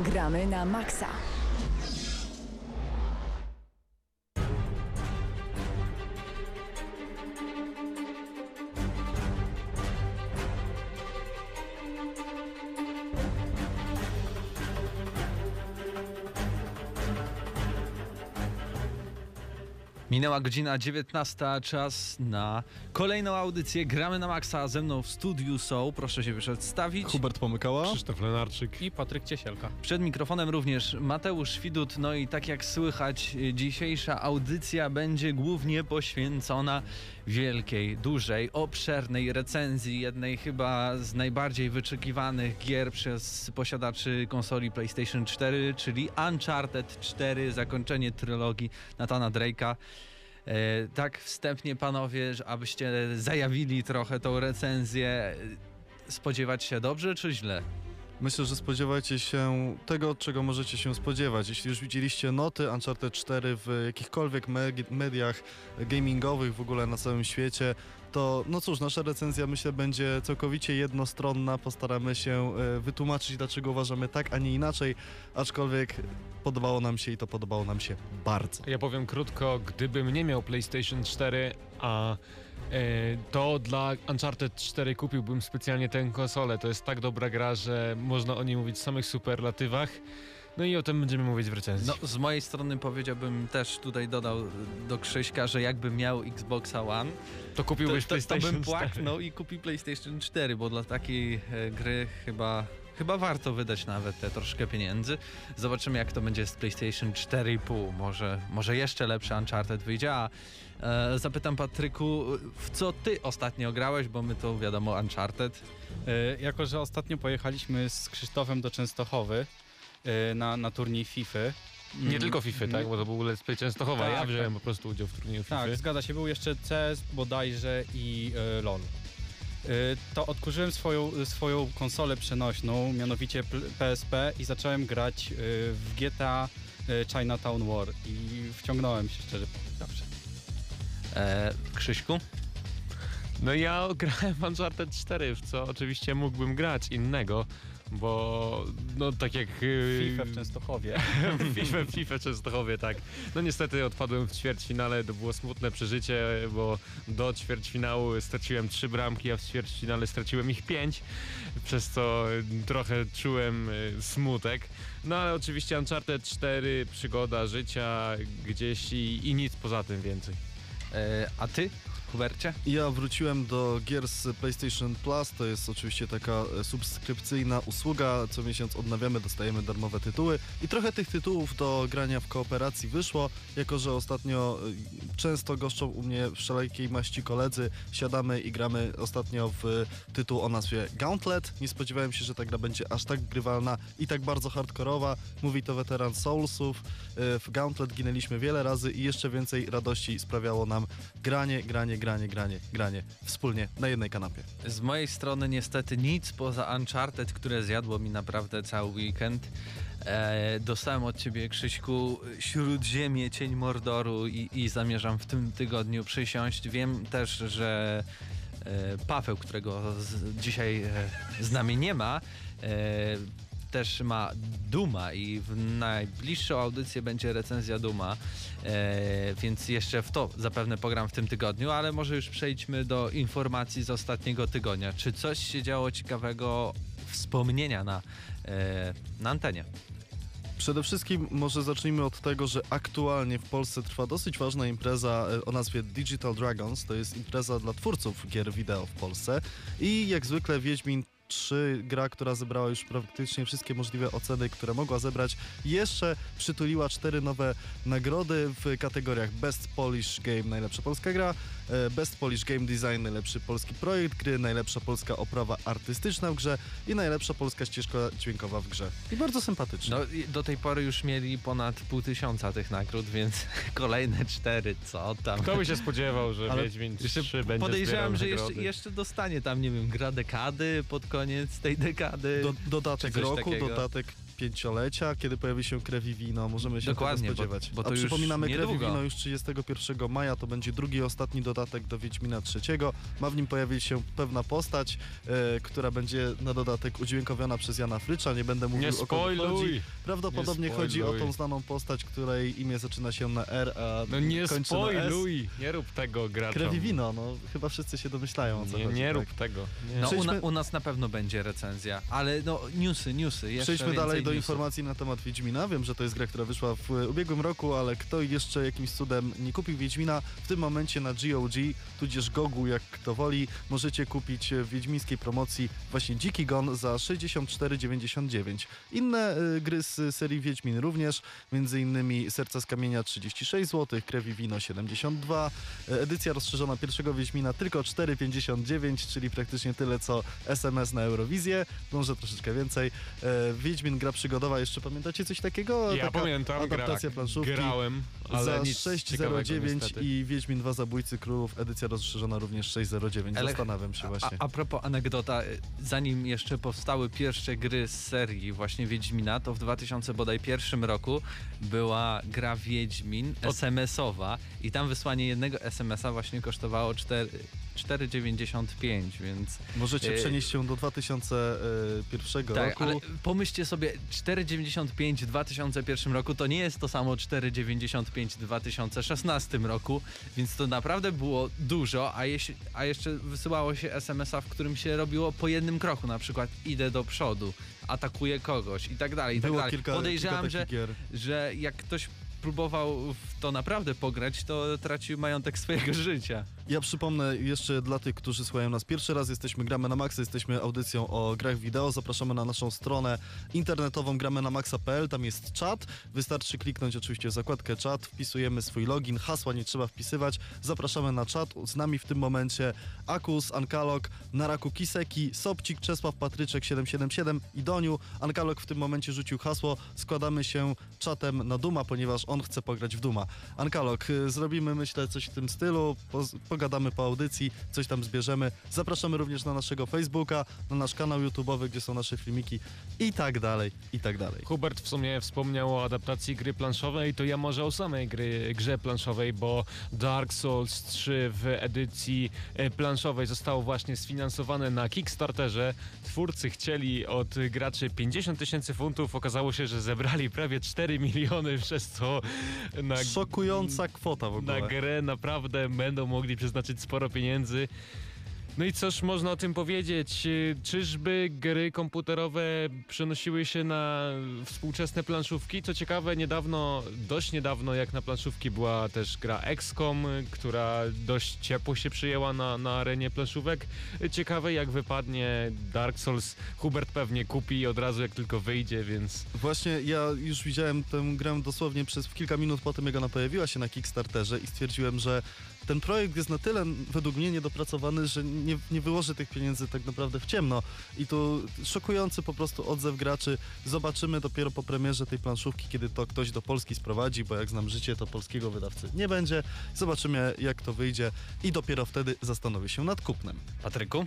Gramy na maksa. Minęła godzina 19, czas na kolejną audycję. Gramy na maksa. Ze mną w studiu są, proszę się przedstawić. Hubert Pomykała. Krzysztof Lenarczyk. i Patryk Ciesielka. Przed mikrofonem również Mateusz Widut. No i tak jak słychać, dzisiejsza audycja będzie głównie poświęcona wielkiej, dużej, obszernej recenzji jednej chyba z najbardziej wyczekiwanych gier przez posiadaczy konsoli PlayStation 4, czyli Uncharted 4, zakończenie trylogii Natana Drake'a. E, tak wstępnie panowie, abyście zajawili trochę tą recenzję, e, spodziewać się dobrze czy źle? Myślę, że spodziewajcie się tego, czego możecie się spodziewać. Jeśli już widzieliście noty Uncharted 4 w jakichkolwiek me- mediach gamingowych w ogóle na całym świecie, to no cóż, nasza recenzja myślę będzie całkowicie jednostronna. Postaramy się e, wytłumaczyć, dlaczego uważamy tak, a nie inaczej, aczkolwiek podobało nam się i to podobało nam się bardzo. Ja powiem krótko, gdybym nie miał PlayStation 4, a e, to dla Uncharted 4 kupiłbym specjalnie tę konsolę. To jest tak dobra gra, że można o niej mówić w samych superlatywach. No i o tym będziemy mówić w recenzji. No, z mojej strony powiedziałbym też tutaj dodał do Krzyśka, że jakbym miał Xboxa One, to to, kupiłbyś to, to PlayStation bym 4. płaknął i kupił PlayStation 4, bo dla takiej e, gry chyba, chyba warto wydać nawet te troszkę pieniędzy. Zobaczymy jak to będzie z PlayStation 4,5. Może, może jeszcze lepszy Uncharted wyjdzie, a e, zapytam Patryku, w co ty ostatnio grałeś, bo my to wiadomo Uncharted. E, jako, że ostatnio pojechaliśmy z Krzysztofem do Częstochowy e, na, na turniej FIFA. Nie tylko FIFA, tak? Bo to był Let's Play Częstochowa. Tak, ja wziąłem tak. po prostu udział w turnieju FIFA. Tak, zgadza się, był jeszcze CS bodajże i e, LOL. E, to odkurzyłem swoją, swoją konsolę przenośną, mianowicie PSP i zacząłem grać e, w GTA e, Chinatown War i wciągnąłem się szczerze powiedziawszy. E, Krzyśku? No ja grałem w Uncharted 4, w co oczywiście mógłbym grać innego, bo no tak jak... yy, FIFA w Częstochowie. FIFA, FIFA w Częstochowie, tak. No niestety odpadłem w ćwierćfinale, to było smutne przeżycie, bo do ćwierćfinału straciłem trzy bramki, a w ćwierćfinale straciłem ich pięć, przez co trochę czułem y, smutek. No ale oczywiście Uncharted 4, przygoda życia gdzieś i, i nic poza tym więcej. E, a ty, Hubercie? Ja wróciłem do gier z PlayStation Plus. To jest oczywiście taka e, subskrypcyjna usługa. Co miesiąc odnawiamy, dostajemy darmowe tytuły. I trochę tych tytułów do grania w kooperacji wyszło, jako że ostatnio e, często goszczą u mnie wszelkiej maści koledzy. Siadamy i gramy ostatnio w tytuł o nazwie Gauntlet. Nie spodziewałem się, że ta gra będzie aż tak grywalna i tak bardzo hardkorowa. Mówi to weteran Soulsów. E, W Gauntlet ginęliśmy wiele razy i jeszcze więcej radości sprawiało nam granie, granie, granie, granie, granie wspólnie na jednej kanapie. Z mojej strony niestety nic poza Uncharted, które zjadło mi naprawdę cały weekend. E, dostałem od ciebie, Krzyśku, Śródziemie, Cień Mordoru i, i zamierzam w tym tygodniu przysiąść. Wiem też, że e, Paweł, którego z, dzisiaj e, z nami nie ma, e, też ma Duma i w najbliższą audycję będzie recenzja Duma, e, więc jeszcze w to zapewne pogram w tym tygodniu, ale może już przejdźmy do informacji z ostatniego tygodnia. Czy coś się działo ciekawego, wspomnienia na, e, na antenie? Przede wszystkim może zacznijmy od tego, że aktualnie w Polsce trwa dosyć ważna impreza e, o nazwie Digital Dragons. To jest impreza dla twórców gier wideo w Polsce. I jak zwykle Wiedźmin 3, gra, która zebrała już praktycznie wszystkie możliwe oceny, które mogła zebrać, jeszcze przytuliła cztery nowe nagrody w kategoriach Best Polish Game, najlepsza polska gra, e, Best Polish Game Design, najlepszy polski projekt gry, najlepsza polska oprawa artystyczna w grze i najlepsza polska ścieżka dźwiękowa w grze. I bardzo sympatycznie. No do tej pory już mieli ponad pół tysiąca tych nagród, więc kolejne cztery, co tam. Kto by się spodziewał, że Ale Wiedźmin jeszcze 3 będzie Podejrzewam, że jeszcze, jeszcze dostanie tam, nie wiem, gra dekady pod koniec koniec tej dekady. Do, dodatek roku, takiego. dodatek pięciolecia, kiedy pojawi się krew i wino, możemy się Dokładnie, tego bo- spodziewać. bo to A już przypominamy, krew i wino już 31 maja, to będzie drugi i ostatni dodatek do Wiedźmina trzeciego. Ma w nim pojawić się pewna postać, e, która będzie na dodatek udźwiękowiona przez Jana Frycza, nie będę mówił Nie o kogo chodzi. spoiluj! Prawdopodobnie Nie chodzi o spoiluj. tą znaną postać, której imię zaczyna się na R, a No nie kończy na S. spoiluj! Nie rób tego graczom. Krew i wino, no chyba wszyscy się domyślają o co Nie, chodzi. nie tak. rób tego. Nie. No, u, Przejdźmy- na, u nas na pewno będzie recenzja, ale no newsy, newsy, jeszcze Przejdźmy dalej do informacji na temat Wiedźmina. Wiem, że to jest gra, która wyszła w ubiegłym roku, ale kto jeszcze jakimś cudem nie kupił Wiedźmina, w tym momencie na GOG, tudzież Gogu, jak kto woli, możecie kupić w wiedźmińskiej promocji właśnie Dziki Gon za 64,99. Inne y, gry z serii Wiedźmin również, między innymi Serca z Kamienia 36 zł, Krew i Wino 72, e, edycja rozszerzona pierwszego Wiedźmina tylko 4,59, czyli praktycznie tyle co SMS na Eurowizję, może troszeczkę więcej. E, Wiedźmin gra przygodowa, jeszcze pamiętacie coś takiego? Ja Taka pamiętam, gra, adaptacja planszówki. grałem, ale za nic ciekawego 6,09 niestety. i Wiedźmin 2 Zabójcy Królów, edycja rozszerzona również 6,09. Ale- Zastanawiam się właśnie. A, a propos anegdota, y, zanim jeszcze powstały pierwsze gry z serii właśnie Wiedźmina, to w 2000 bodaj pierwszym roku była gra Wiedźmin SMS-owa i tam wysłanie jednego SMS-a właśnie kosztowało 4 4,95, więc Możecie e, przenieść się do 2001 tak, roku. ale pomyślcie sobie 4,95 w 2001 roku to nie jest to samo 4,95 w 2016 roku, więc to naprawdę było dużo, a, jeśli, a jeszcze wysyłało się SMS-a, w którym się robiło po jednym kroku, na przykład idę do przodu, atakuję kogoś i tak dalej, i tak dalej. kilka, Podejrzewam, kilka że, gier. że jak ktoś próbował w to naprawdę pograć, to tracił majątek swojego życia. Ja przypomnę jeszcze dla tych, którzy słuchają nas pierwszy raz, jesteśmy Gramy na Maxa, jesteśmy audycją o grach wideo, zapraszamy na naszą stronę internetową gramy na maxa.pl, tam jest czat, wystarczy kliknąć oczywiście w zakładkę czat, wpisujemy swój login, hasła nie trzeba wpisywać, zapraszamy na czat, z nami w tym momencie Akus, Ankalog, Naraku Kiseki, Sobcik, Czesław Patryczek 777 i Doniu. Ankalog w tym momencie rzucił hasło, składamy się czatem na Duma, ponieważ on chce pograć w Duma. Ankalog, y, zrobimy myślę coś w tym stylu, poz- pogadamy po audycji, coś tam zbierzemy. Zapraszamy również na naszego Facebooka, na nasz kanał YouTube'owy, gdzie są nasze filmiki i tak dalej, i tak dalej. Hubert w sumie wspomniał o adaptacji gry planszowej, to ja może o samej gry, grze planszowej, bo Dark Souls 3 w edycji e, planszowej zostało właśnie sfinansowane na Kickstarterze. Twórcy chcieli od graczy 50 tysięcy funtów, okazało się, że zebrali prawie 4 miliony, przez co na, Szokująca kwota w na ogóle. grę naprawdę będą mogli przeznaczyć sporo pieniędzy. No i cóż można o tym powiedzieć? Y, Czyżby gry komputerowe przenosiły się na współczesne planszówki? Co ciekawe, niedawno, dość niedawno, jak na planszówki była też gra XCOM, która dość ciepło się przyjęła na, na arenie planszówek. Ciekawe, jak wypadnie Dark Souls. Hubert pewnie kupi od razu, jak tylko wyjdzie, więc Właśnie ja już widziałem tę grę dosłownie przez kilka minut po tym, jak ona pojawiła się na Kickstarterze i stwierdziłem, że ten projekt jest na tyle według mnie niedopracowany, że nie, nie wyłoży tych pieniędzy tak naprawdę w ciemno. I tu szokujący po prostu odzew graczy. Zobaczymy dopiero po premierze tej planszówki, kiedy to ktoś do Polski sprowadzi, bo jak znam życie, to polskiego wydawcy nie będzie. Zobaczymy, jak to wyjdzie i dopiero wtedy zastanowię się nad kupnem. Patryku?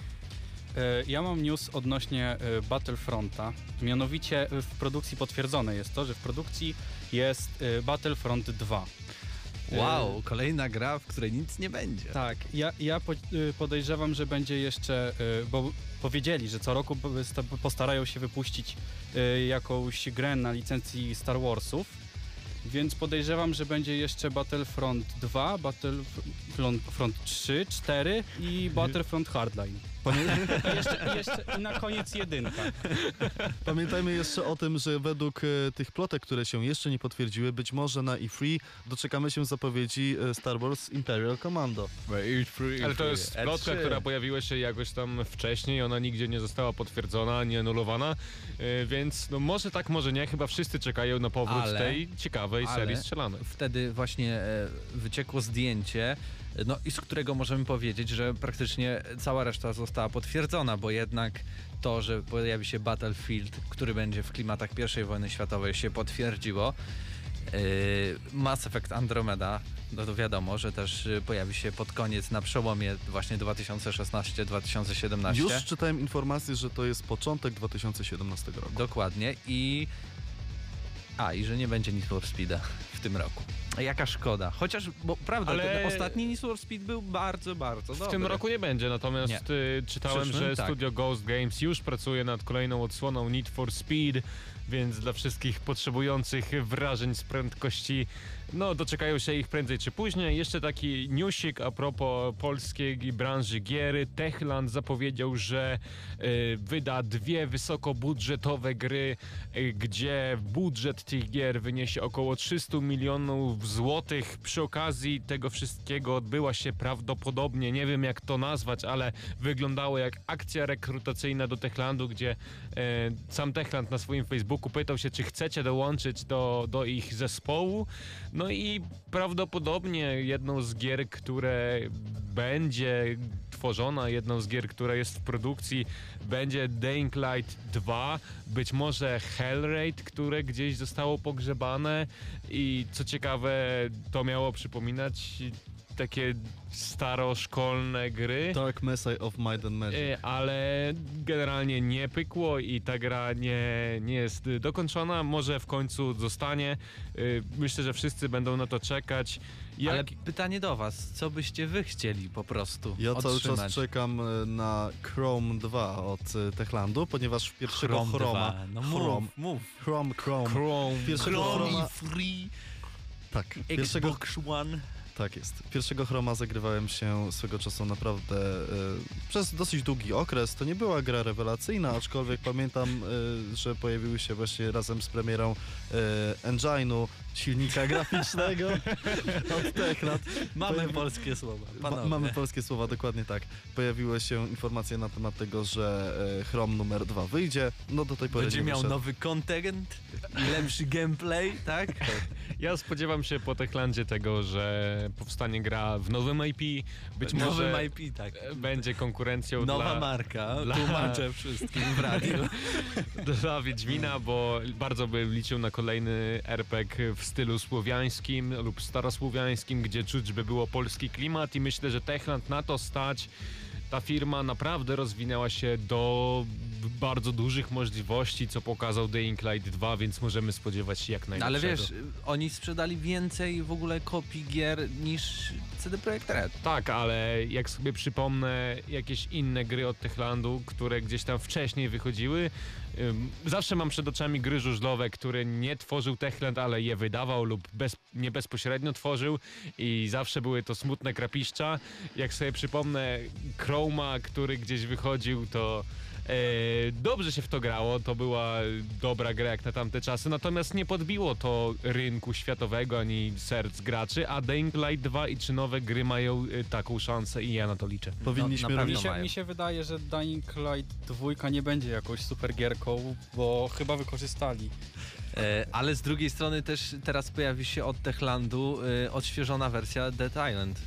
E, Ja mam news odnośnie e, Battlefronta. Mianowicie w produkcji potwierdzone jest to, że w produkcji jest e, Battlefront 2. Wow, kolejna gra, w której nic nie będzie. Tak, ja, ja y, podejrzewam, że będzie jeszcze, y, bo powiedzieli, że co roku po- sta- postarają się wypuścić y, jakąś grę na licencji Star Warsów, więc podejrzewam, że będzie jeszcze Battlefront 2, Battlefront Front 3, 4 i Battlefront Hardline. I jeszcze, i jeszcze i na koniec jedynka. Pamiętajmy jeszcze o tym, że według e, tych plotek, które się jeszcze nie potwierdziły, być może na E3 doczekamy się zapowiedzi e, Star Wars Imperial Commando. Ale to jest plotka, E3. która pojawiła się jakoś tam wcześniej, ona nigdzie nie została potwierdzona, nie anulowana, więc no może tak, może nie, chyba wszyscy czekają na powrót Ale- tej ciekawej ale- serii strzelanych. Wtedy właśnie e, wyciekło zdjęcie, no i z którego możemy powiedzieć, że praktycznie cała reszta została potwierdzona, bo jednak to, że pojawi się Battlefield, który będzie w klimatach I wojny światowej się potwierdziło. Yy, Mass Effect Andromeda, no to wiadomo, że też y, pojawi się pod koniec na przełomie właśnie 2016-2017. Już czytałem informację, że to jest początek 2017 roku. Dokładnie i... A, i że nie będzie Need for Speeda w tym roku. Jaka szkoda. Chociaż, bo prawda, Ale- ten ostatni Need for Speed był bardzo, bardzo W dobry. tym roku nie będzie, natomiast Nie. y, czytałem, Przyszłym, że tak. studio Ghost Games już pracuje nad kolejną odsłoną Need for Speed, więc dla wszystkich potrzebujących wrażeń z prędkości, no doczekają się ich prędzej czy później. Jeszcze taki newsik a propos polskiej branży gier. Techland zapowiedział, że y, wyda dwie wysokobudżetowe gry, y, gdzie budżet tych gier wyniesie około 300 milionów złotych. Przy okazji tego wszystkiego odbyła się prawdopodobnie, nie wiem jak to nazwać, ale wyglądało jak akcja rekrutacyjna do Techlandu, gdzie e, sam Techland na swoim Facebooku pytał się, czy chcecie dołączyć do, do ich zespołu. No i prawdopodobnie jedną z gier, które będzie tworzona, jedną z gier, która jest w produkcji, będzie Dying Light 2, być może Hellraid, które gdzieś zostało pogrzebane i co ciekawe, to miało przypominać takie staroszkolne gry. Dark Messiah of Might and Magic. E, ale generalnie nie pykło i ta gra nie, nie jest dokończona. Może w końcu zostanie. Y, Myślę, że wszyscy będą na to czekać. Jak... Ale pytanie do was, co byście wy chcieli po prostu Ja cały otrzymać? czas czekam e, na Chrome 2 od e, Techlandu, ponieważ w pierwszego Chrome Chroma... 2. No Chrome, mów, mów. Chrome, Chrome. Chrome. Pierwszego Chroma... free Tak, pierwszego, Xbox One. Tak jest. Pierwszego Chroma zagrywałem się swego czasu naprawdę e, przez dosyć długi okres. To nie była gra rewelacyjna, aczkolwiek pamiętam, e, że pojawiły się właśnie razem z premierą e, Engine'u, silnika graficznego od Techland. Mamy Pojawi- polskie słowa, Ma, mamy polskie słowa, dokładnie tak. Pojawiły się informacje na temat tego, że e, Chrome numer 2 wyjdzie. No do tej pory Będzie miał wyszedł. nowy content, lepszy gameplay, tak? Ja spodziewam się po Techlandzie tego, że powstanie gra w nowym IP. Być Nowy może IP, tak. będzie konkurencją Nowa dla... marka, dla- tłumaczę wszystkim w radiu. dla Wiedźmina, bo bardzo bym liczył na kolejny RPG w stylu słowiańskim lub starosłowiańskim, gdzie czuć by było polski klimat i myślę, że Techland na to stać. Ta firma naprawdę rozwinęła się do bardzo dużych możliwości, co pokazał Dying Light 2, więc możemy spodziewać się jak Ale najlepszego. wiesz, oni sprzedali więcej w ogóle kopii gier niż CD Projekt Red. Tak, ale jak sobie przypomnę jakieś inne gry od Techlandu, które gdzieś tam wcześniej wychodziły, zawsze mam przed oczami gry żużlowe, które nie tworzył Techland, ale je wydawał lub bez, nie bezpośrednio tworzył i zawsze były to smutne krapiszcza. Jak sobie przypomnę Chroma, który gdzieś wychodził, to dobrze się w to grało, to była dobra gra jak na tamte czasy, natomiast nie podbiło to rynku światowego ani serc graczy, a Dying Light 2 i czy nowe gry mają e, taką szansę i ja na to liczę. Powinniśmy No, Mi się, mi się wydaje, że Dying Light 2 nie będzie jakąś super gierką, bo chyba wykorzystali. E, ale z drugiej strony też teraz pojawi się od Techlandu e, odświeżona wersja Dead Island.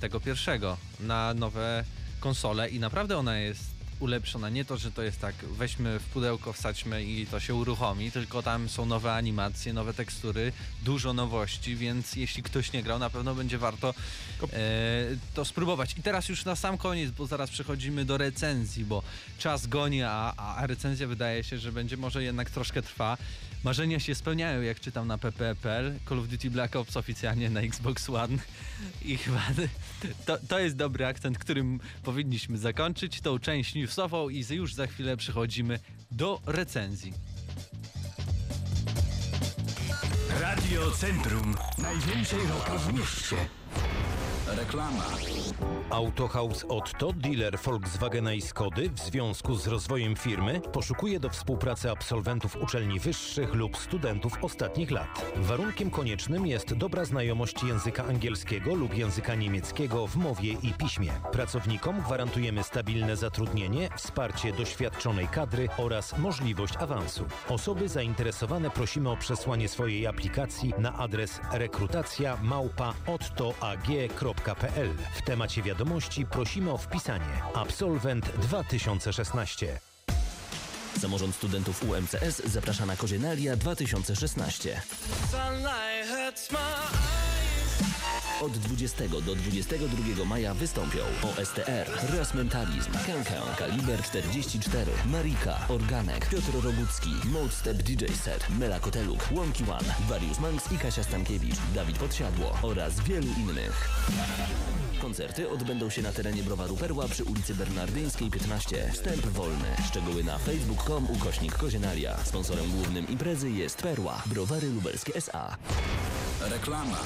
Tego pierwszego. Na nowe konsole i naprawdę ona jest ulepszona. Nie to, że to jest tak, weźmy w pudełko, wsadźmy i to się uruchomi, tylko tam są nowe animacje, nowe tekstury, dużo nowości, więc jeśli ktoś nie grał, na pewno będzie warto e, to spróbować. I teraz już na sam koniec, bo zaraz przechodzimy do recenzji, bo czas goni, a, a recenzja wydaje się, że będzie może jednak troszkę trwa. Marzenia się spełniają, jak czytam na pp.pl. Call of Duty Black Ops oficjalnie na Xbox One. I chyba to, to jest dobry akcent, którym powinniśmy zakończyć tą część newsową i już za chwilę przechodzimy do recenzji. Radio Centrum. Najwięcej roka w mieście. Reklama. Autohaus Otto, dealer Volkswagena i Skody w związku z rozwojem firmy poszukuje do współpracy absolwentów uczelni wyższych lub studentów ostatnich lat. Warunkiem koniecznym jest dobra znajomość języka angielskiego lub języka niemieckiego w mowie i piśmie. Pracownikom gwarantujemy stabilne zatrudnienie, wsparcie doświadczonej kadry oraz możliwość awansu. Osoby zainteresowane prosimy o przesłanie swojej aplikacji na adres rekrutacja małpa. W temacie wiadomości prosimy o wpisanie Absolwent 2016. Samorząd Studentów UMCS zaprasza na Kozienalia 2016. Od 20 do 22 maja wystąpią OSTR, Ras Mentalizm, Kękę, Kaliber 44, Marika, Organek, Piotr Rogucki, Mode DJ Set, Mela Koteluk, Łąki One, Warius Manx i Kasia Stankiewicz, Dawid Podsiadło oraz wielu innych. Koncerty odbędą się na terenie Browaru Perła przy ulicy Bernardyńskiej 15. Wstęp wolny. Szczegóły na facebook.com ukośnik Kozienalia. Sponsorem głównym imprezy jest Perła, Browary Lubelskie S.A. Reklama.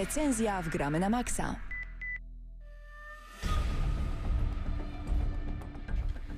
Recenzja w Gramy na Maxa.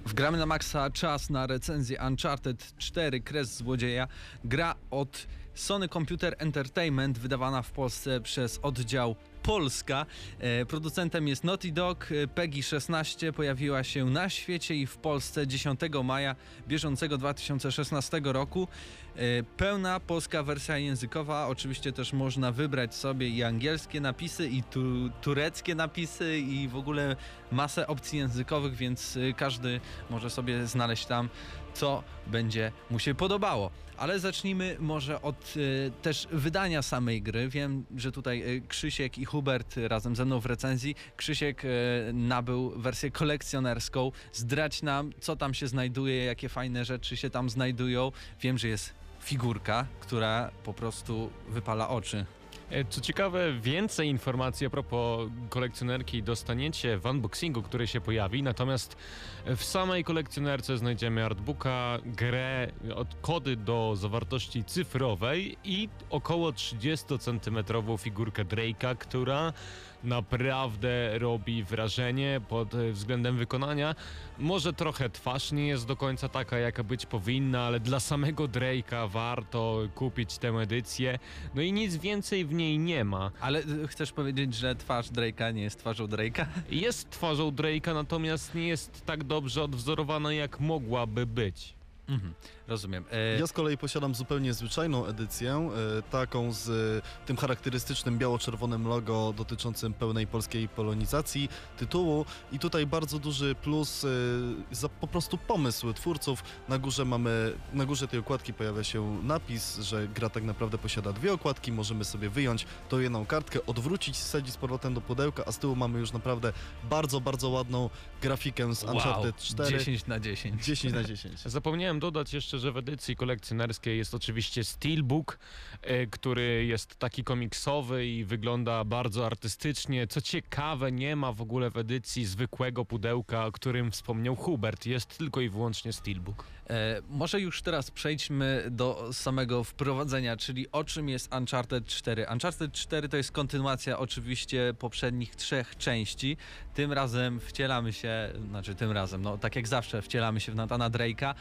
Wgramy na maksa czas na recenzję Uncharted 4 Kres Złodzieja. Gra od Sony Computer Entertainment, wydawana w Polsce przez oddział Polska. E, producentem jest Naughty Dog. E, PEGI 16 pojawiła się na świecie i w Polsce 10 maja bieżącego 2016 roku. E, pełna polska wersja językowa. Oczywiście też można wybrać sobie i angielskie napisy, i tu, tureckie napisy, i w ogóle masę opcji językowych, więc każdy może sobie znaleźć tam, co będzie mu się podobało. Ale zacznijmy może od e, też wydania samej gry. Wiem, że tutaj e, Krzysiek i Hubert razem ze mną w recenzji. Krzysiek e, nabył wersję kolekcjonerską. Zdrać nam, co tam się znajduje, jakie fajne rzeczy się tam znajdują. Wiem, że jest figurka, która po prostu wypala oczy. E, Co ciekawe, więcej informacji a propos kolekcjonerki dostaniecie w unboxingu, który się pojawi, natomiast w samej kolekcjonerce znajdziemy artbooka, grę, od kody do zawartości cyfrowej i około 30-centymetrową figurkę Drake'a, która naprawdę robi wrażenie pod e, względem wykonania. Może trochę twarz nie jest do końca taka, jaka być powinna, ale dla samego Drake'a warto kupić tę edycję. No i nic więcej w niej nie ma. Ale y, chcesz powiedzieć, że twarz Drake'a nie jest twarzą Drake'a? Jest twarzą Drake'a, natomiast nie jest tak dobrze odwzorowana, jak mogłaby być. Mhm, rozumiem. E, Ja z kolei posiadam zupełnie zwyczajną edycję, e, taką z e, tym charakterystycznym biało-czerwonym logo dotyczącym pełnej polskiej polonizacji tytułu i tutaj bardzo duży plus e, za po prostu pomysł twórców. Na górze mamy, na górze tej okładki pojawia się napis, że gra tak naprawdę posiada dwie okładki, możemy sobie wyjąć tą jedną kartkę, odwrócić, wsadzić z powrotem do pudełka, a z tyłu mamy już naprawdę bardzo, bardzo ładną grafikę z wow, Uncharted 4. 10 na 10. 10 na 10. Zapomniałem dodać jeszcze, że w edycji kolekcjonerskiej jest oczywiście Steelbook, e, który jest taki komiksowy i wygląda bardzo artystycznie. Co ciekawe, nie ma w ogóle w edycji zwykłego pudełka, o którym wspomniał Hubert. Jest tylko i wyłącznie Steelbook. E, może już teraz przejdźmy do samego wprowadzenia, czyli o czym jest Uncharted 4. Uncharted 4 to jest kontynuacja oczywiście poprzednich trzech części. Tym razem wcielamy się, znaczy tym razem, no tak jak zawsze wcielamy się w Nathana Drake'a,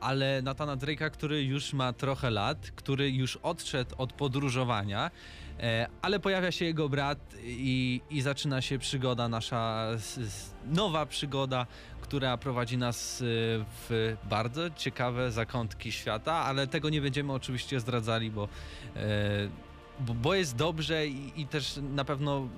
ale Nathana Drake'a, który już ma trochę lat, który już odszedł od podróżowania, e, ale pojawia się jego brat i, i zaczyna się przygoda, nasza nowa przygoda, która prowadzi nas y, w bardzo ciekawe zakątki świata, ale tego nie będziemy oczywiście zdradzali, bo, e, bo, bo jest dobrze i, i też na pewno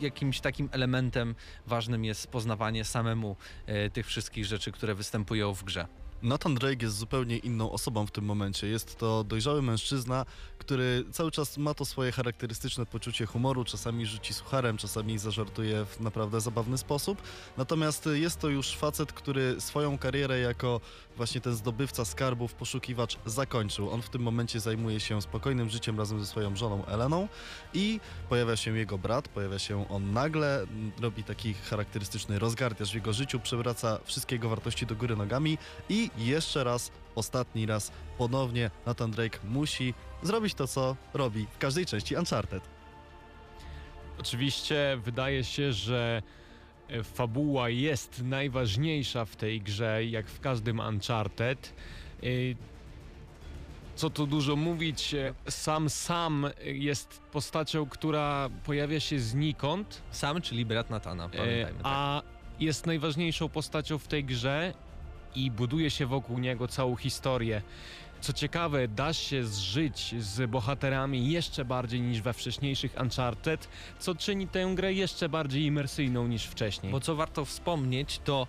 jakimś takim elementem ważnym jest poznawanie samemu e, tych wszystkich rzeczy, które występują w grze. Nathan Drake jest zupełnie inną osobą w tym momencie. Jest to dojrzały mężczyzna, który cały czas ma to swoje charakterystyczne poczucie humoru, czasami rzuci sucharem, czasami zażartuje w naprawdę zabawny sposób. Natomiast jest to już facet, który swoją karierę jako właśnie ten zdobywca skarbów, poszukiwacz zakończył. On w tym momencie zajmuje się spokojnym życiem razem ze swoją żoną Eleną i pojawia się jego brat, pojawia się on nagle, robi taki charakterystyczny rozgardiaż w jego życiu, przewraca wszystkie jego wartości do góry nogami i jeszcze raz, ostatni raz, ponownie Nathan Drake musi zrobić to, co robi w każdej części Uncharted. Oczywiście wydaje się, że e, fabuła jest najważniejsza w tej grze, jak w każdym Uncharted. E, Co tu dużo mówić, e, sam sam jest postacią, która pojawia się znikąd, Sam, czyli brat Natana, pamiętajmy. tak. a jest najważniejszą postacią w tej grze i buduje się wokół niego całą historię. Co ciekawe, da się zżyć z bohaterami jeszcze bardziej niż we wcześniejszych Uncharted, co czyni tę grę jeszcze bardziej imersyjną niż wcześniej. Bo co warto wspomnieć, to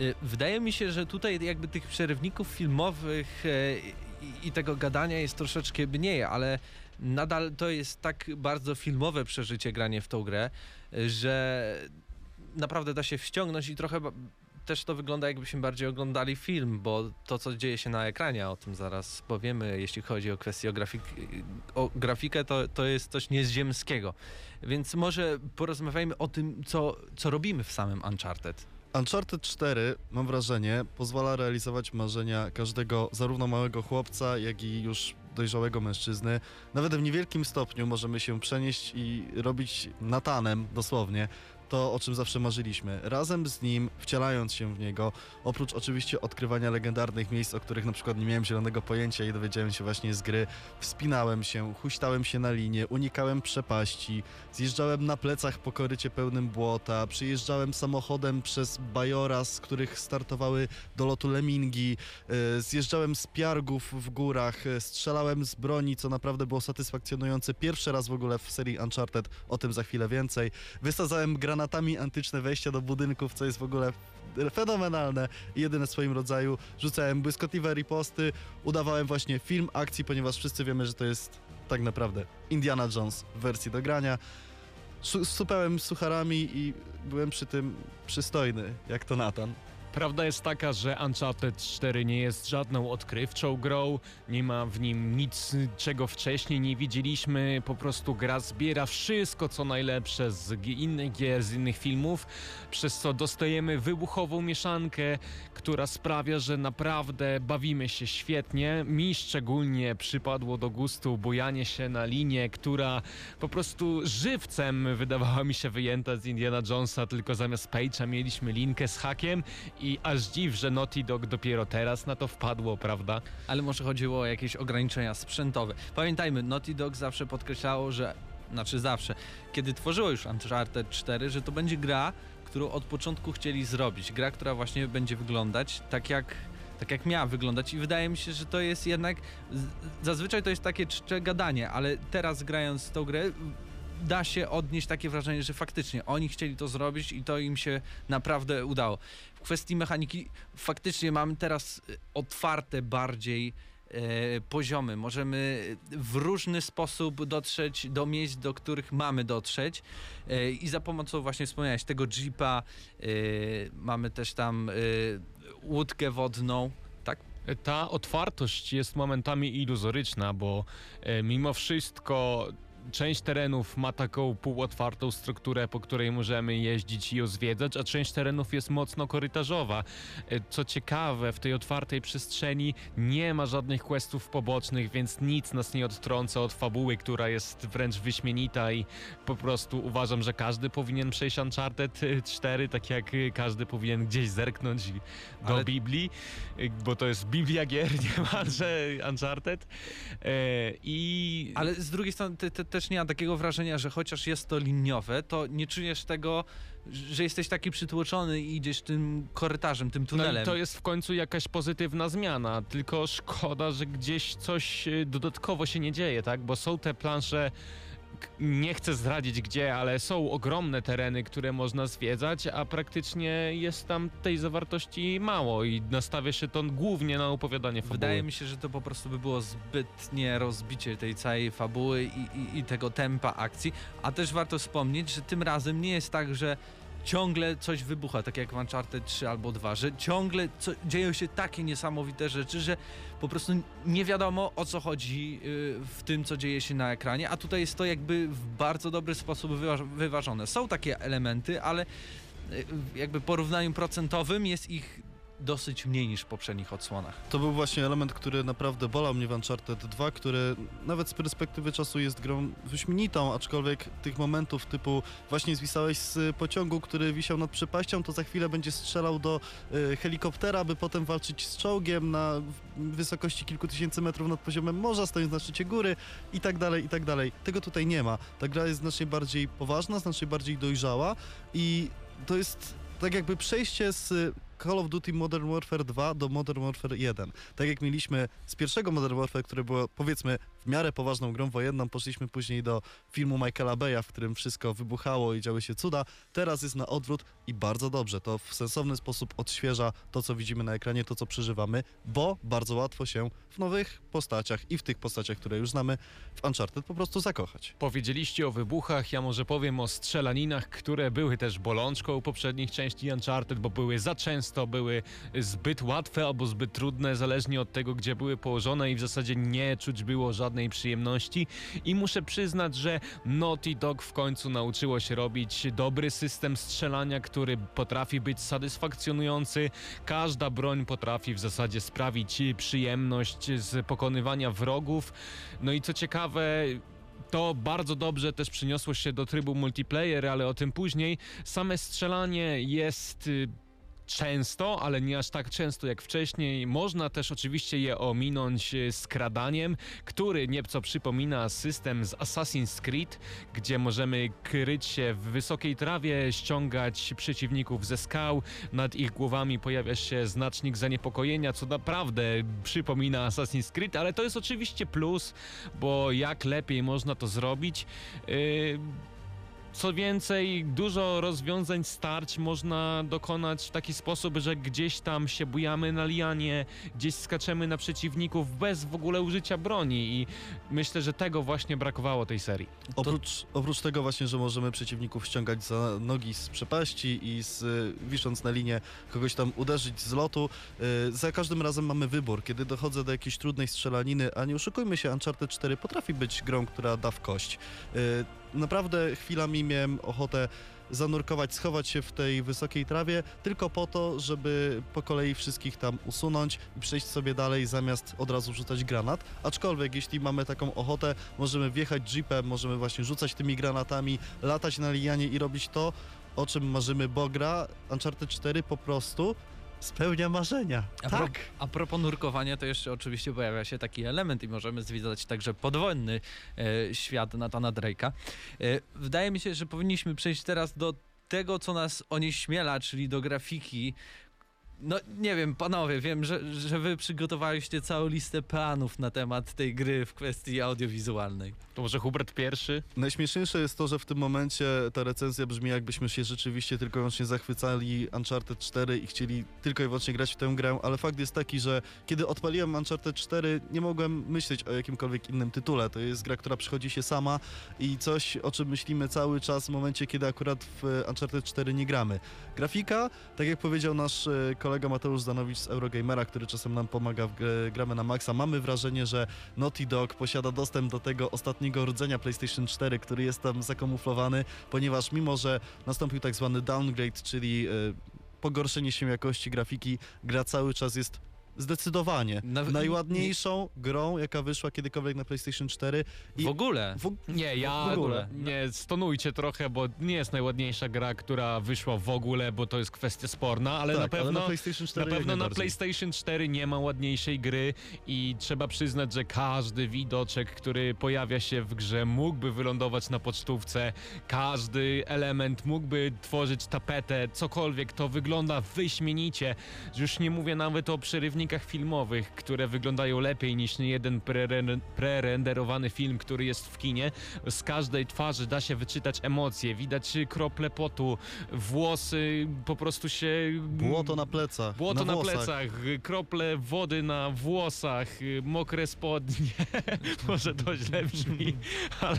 y, wydaje mi się, że tutaj jakby tych przerywników filmowych y, i, tego gadania jest troszeczkę mniej, ale nadal to jest tak bardzo filmowe przeżycie granie w tą grę, y, że naprawdę da się wściągnąć i trochę też to wygląda jakbyśmy bardziej oglądali film, bo to co dzieje się na ekranie, o tym zaraz powiemy, jeśli chodzi o kwestię o, grafik, o grafikę, to, to jest coś nieziemskiego. Więc może porozmawiajmy o tym, co, co robimy w samym Uncharted. Uncharted 4, mam wrażenie, pozwala realizować marzenia każdego, zarówno małego chłopca, jak i już dojrzałego mężczyzny. Nawet w niewielkim stopniu możemy się przenieść i robić Natanem, dosłownie, to, o czym zawsze marzyliśmy. Razem z nim, wcielając się w niego, oprócz oczywiście odkrywania legendarnych miejsc, o których na przykład nie miałem zielonego pojęcia i dowiedziałem się właśnie z gry, wspinałem się, huśtałem się na linię, unikałem przepaści, zjeżdżałem na plecach po korycie pełnym błota, przyjeżdżałem samochodem przez bajora, z których startowały do lotu lemingi, e, zjeżdżałem z piargów w górach, e, strzelałem z broni, co naprawdę było satysfakcjonujące. Pierwszy raz w ogóle w serii Uncharted, o tym za chwilę więcej. Wysadzałem granatami antyczne wejścia do budynków, co jest w ogóle fenomenalne i jedyne w swoim rodzaju. Rzucałem błyskotliwe riposty, udawałem właśnie film akcji, ponieważ wszyscy wiemy, że to jest tak naprawdę Indiana Jones w wersji do grania. Su- Supałem sucharami i byłem przy tym przystojny, jak to Nathan. Prawda jest taka, że Uncharted 4 nie jest żadną odkrywczą grą, nie ma w nim nic, czego wcześniej nie widzieliśmy, po prostu gra zbiera wszystko, co najlepsze z innych gier, z innych filmów, przez co dostajemy wybuchową mieszankę, która sprawia, że naprawdę bawimy się świetnie. Mi szczególnie przypadło do gustu bujanie się na linię, która po prostu żywcem wydawała mi się wyjęta z Indiana Jonesa, tylko zamiast Page'a mieliśmy linkę z hakiem i aż dziw, że Naughty Dog dopiero teraz na to wpadło, prawda? Ale może chodziło o jakieś ograniczenia sprzętowe. Pamiętajmy, Naughty Dog zawsze podkreślało, że, znaczy zawsze, kiedy tworzyło już Uncharted 4, że to będzie gra, którą od początku chcieli zrobić. Gra, która właśnie będzie wyglądać tak jak, tak jak miała wyglądać i wydaje mi się, że to jest jednak, zazwyczaj to jest takie czcze gadanie, ale teraz grając tą grę da się odnieść takie wrażenie, że faktycznie oni chcieli to zrobić i to im się naprawdę udało. Kwestii mechaniki faktycznie mamy teraz y, otwarte bardziej e, poziomy. Możemy w różny sposób dotrzeć do miejsc, do których mamy dotrzeć e, i za pomocą właśnie wspomniałeś tego jeepa e, mamy też tam e, łódkę wodną, tak? Ta otwartość jest momentami iluzoryczna, bo e, mimo wszystko część terenów ma taką półotwartą strukturę, po której możemy jeździć i ją zwiedzać, a część terenów jest mocno korytarzowa. E, Co ciekawe, w tej otwartej przestrzeni nie ma żadnych questów pobocznych, więc nic nas nie odtrąca od fabuły, która jest wręcz wyśmienita i po prostu uważam, że każdy powinien przejść Uncharted e, 4, tak jak e, każdy powinien gdzieś zerknąć do Ale- Biblii, y, bo to jest Biblia gier niemalże Uncharted. E, I Ale z drugiej strony ty, ty też nie ma takiego wrażenia, że chociaż jest to liniowe, to nie czujesz tego, że jesteś taki przytłoczony i idziesz tym korytarzem, tym no, tunelem. i to jest w końcu jakaś pozytywna zmiana, tylko szkoda, że gdzieś coś y, dodatkowo się nie dzieje, tak? Bo są te plansze nie chcę zdradzić gdzie, ale są ogromne tereny, które można zwiedzać, a praktycznie jest tam tej zawartości mało i nastawia się to głównie na opowiadanie fabuły. Wydaje mi się, że to po prostu by było zbytnie rozbicie tej całej fabuły i, i, i tego tempa akcji. A też warto wspomnieć, że tym razem nie jest tak, że ciągle coś wybucha, tak jak w Uncharted 3 albo 2, że ciągle co, dzieją się takie niesamowite rzeczy, że po prostu nie wiadomo o co chodzi yy, w tym, co dzieje się na ekranie, a tutaj jest to jakby w bardzo dobry sposób wyważ- wyważone. Są takie elementy, ale yy, jakby porównaniu procentowym jest ich dosyć mniej niż w poprzednich odsłonach. To był właśnie element, który naprawdę bolał mnie w Uncharted 2, który nawet z perspektywy czasu jest grą wyśmienitą, aczkolwiek tych momentów typu właśnie zwisałeś z pociągu, który wisiał nad przepaścią, to za chwilę będzie strzelał do y, helikoptera, by potem walczyć z czołgiem na wysokości kilku tysięcy metrów nad poziomem morza, stojąc na szczycie góry i tak dalej, i tak dalej. Tego tutaj nie ma. Ta gra jest znacznie bardziej poważna, znacznie bardziej dojrzała i to jest tak jakby przejście z Call of Duty Modern Warfare 2 do Modern Warfare 1. Tak jak mieliśmy z pierwszego Modern Warfare, które było powiedzmy w miarę poważną grą wojenną, poszliśmy później do filmu Michaela Beya, w którym wszystko wybuchało i działy się cuda. Teraz jest na odwrót i bardzo dobrze. To w sensowny sposób odświeża to, co widzimy na ekranie, to, co przeżywamy, bo bardzo łatwo się w nowych postaciach i w tych postaciach, które już znamy w Uncharted po prostu zakochać. Powiedzieliście o wybuchach, ja może powiem o strzelaninach, które były też bolączką poprzednich części Uncharted, bo były za często, były zbyt łatwe albo zbyt trudne, zależnie od tego, gdzie były położone i w zasadzie nie czuć było żadnej przyjemności. I muszę przyznać, że Naughty Dog w końcu nauczyło się robić dobry system strzelania, który potrafi być satysfakcjonujący. Każda broń potrafi w zasadzie sprawić przyjemność z pokonywania wrogów. No i co ciekawe, to bardzo dobrze też przyniosło się do trybu multiplayer, ale o tym później. Same strzelanie jest y, często, ale nie aż tak często jak wcześniej. Można też oczywiście je ominąć y, skradaniem, który nieco przypomina system z Assassin's Creed, gdzie możemy kryć się w wysokiej trawie, ściągać przeciwników ze skał, nad ich głowami pojawia się znacznik zaniepokojenia, co naprawdę przypomina Assassin's Creed, ale to jest oczywiście plus, bo jak lepiej można to zrobić. Yy, Co więcej, dużo rozwiązań starć można dokonać w taki sposób, że gdzieś tam się bujamy na lianie, gdzieś skaczemy na przeciwników bez w ogóle użycia broni i myślę, że tego właśnie brakowało tej serii. Oprócz, oprócz tego właśnie, że możemy przeciwników ściągać za nogi z przepaści i z, y, wisząc na linię kogoś tam uderzyć z lotu, y, za każdym razem mamy wybór. Kiedy dochodzę do jakiejś trudnej strzelaniny, a nie oszukujmy się, Uncharted 4 potrafi być grą, która da w kość. Y, Naprawdę chwilami miałem ochotę zanurkować, schować się w tej wysokiej trawie, tylko po to, żeby po kolei wszystkich tam usunąć i przejść sobie dalej, zamiast od razu rzucać granat. Aczkolwiek, jeśli mamy taką ochotę, możemy wjechać jeepem, możemy właśnie rzucać tymi granatami, latać na lianie i robić to, o czym marzymy, bo gra Uncharted 4 po prostu spełnia marzenia. A, pro, tak. a propos nurkowania, to jeszcze oczywiście pojawia się taki element i możemy zwiedzać także podwodny e, świat Natana Drake'a. E, wydaje mi się, że powinniśmy przejść teraz do tego, co nas onieśmiela, czyli do grafiki. No nie wiem, panowie, wiem, że, że wy przygotowaliście całą listę planów na temat tej gry w kwestii audiowizualnej. To może Hubert pierwszy? Najśmieszniejsze jest to, że w tym momencie ta recenzja brzmi jakbyśmy się rzeczywiście tylko i wyłącznie zachwycali Uncharted 4 i chcieli tylko i wyłącznie grać w tę grę, ale fakt jest taki, że kiedy odpaliłem Uncharted 4 nie mogłem myśleć o jakimkolwiek innym tytule. To jest gra, która przychodzi się sama i coś, o czym myślimy cały czas w momencie, kiedy akurat w Uncharted 4 nie gramy. Grafika, tak jak powiedział nasz e, kolega Mateusz Zanowicz z Eurogamera, który czasem nam pomaga w gramy na maksa, mamy wrażenie, że Naughty Dog posiada dostęp do tego ostatniego rdzenia PlayStation 4, który jest tam zakamuflowany, ponieważ mimo, że nastąpił tak zwany downgrade, czyli e, pogorszenie się jakości grafiki, gra cały czas jest zdecydowanie najładniejszą grą, jaka wyszła kiedykolwiek na PlayStation 4. I W ogóle. w, Nie, ja W ogóle. nie stonujcie trochę, bo nie jest najładniejsza gra, która wyszła w ogóle, bo to jest kwestia sporna, ale tak, na pewno ale na PlayStation 4 Na pewno na. PlayStation 4 nie ma ładniejszej gry i trzeba przyznać, że każdy widoczek, który pojawia się w grze, mógłby wylądować na pocztówce. Każdy element mógłby tworzyć tapetę, cokolwiek. To wygląda wyśmienicie. Już nie mówię nawet o przerywnikach filmowych, które wyglądają lepiej niż jeden preren- prerenderowany film, który jest w kinie. Z każdej twarzy da się wyczytać emocje, widać krople potu, włosy po prostu się Błoto na plecach, Błoto na, włosach. plecach, krople wody na włosach, mokre spodnie. Może to źle brzmi, ale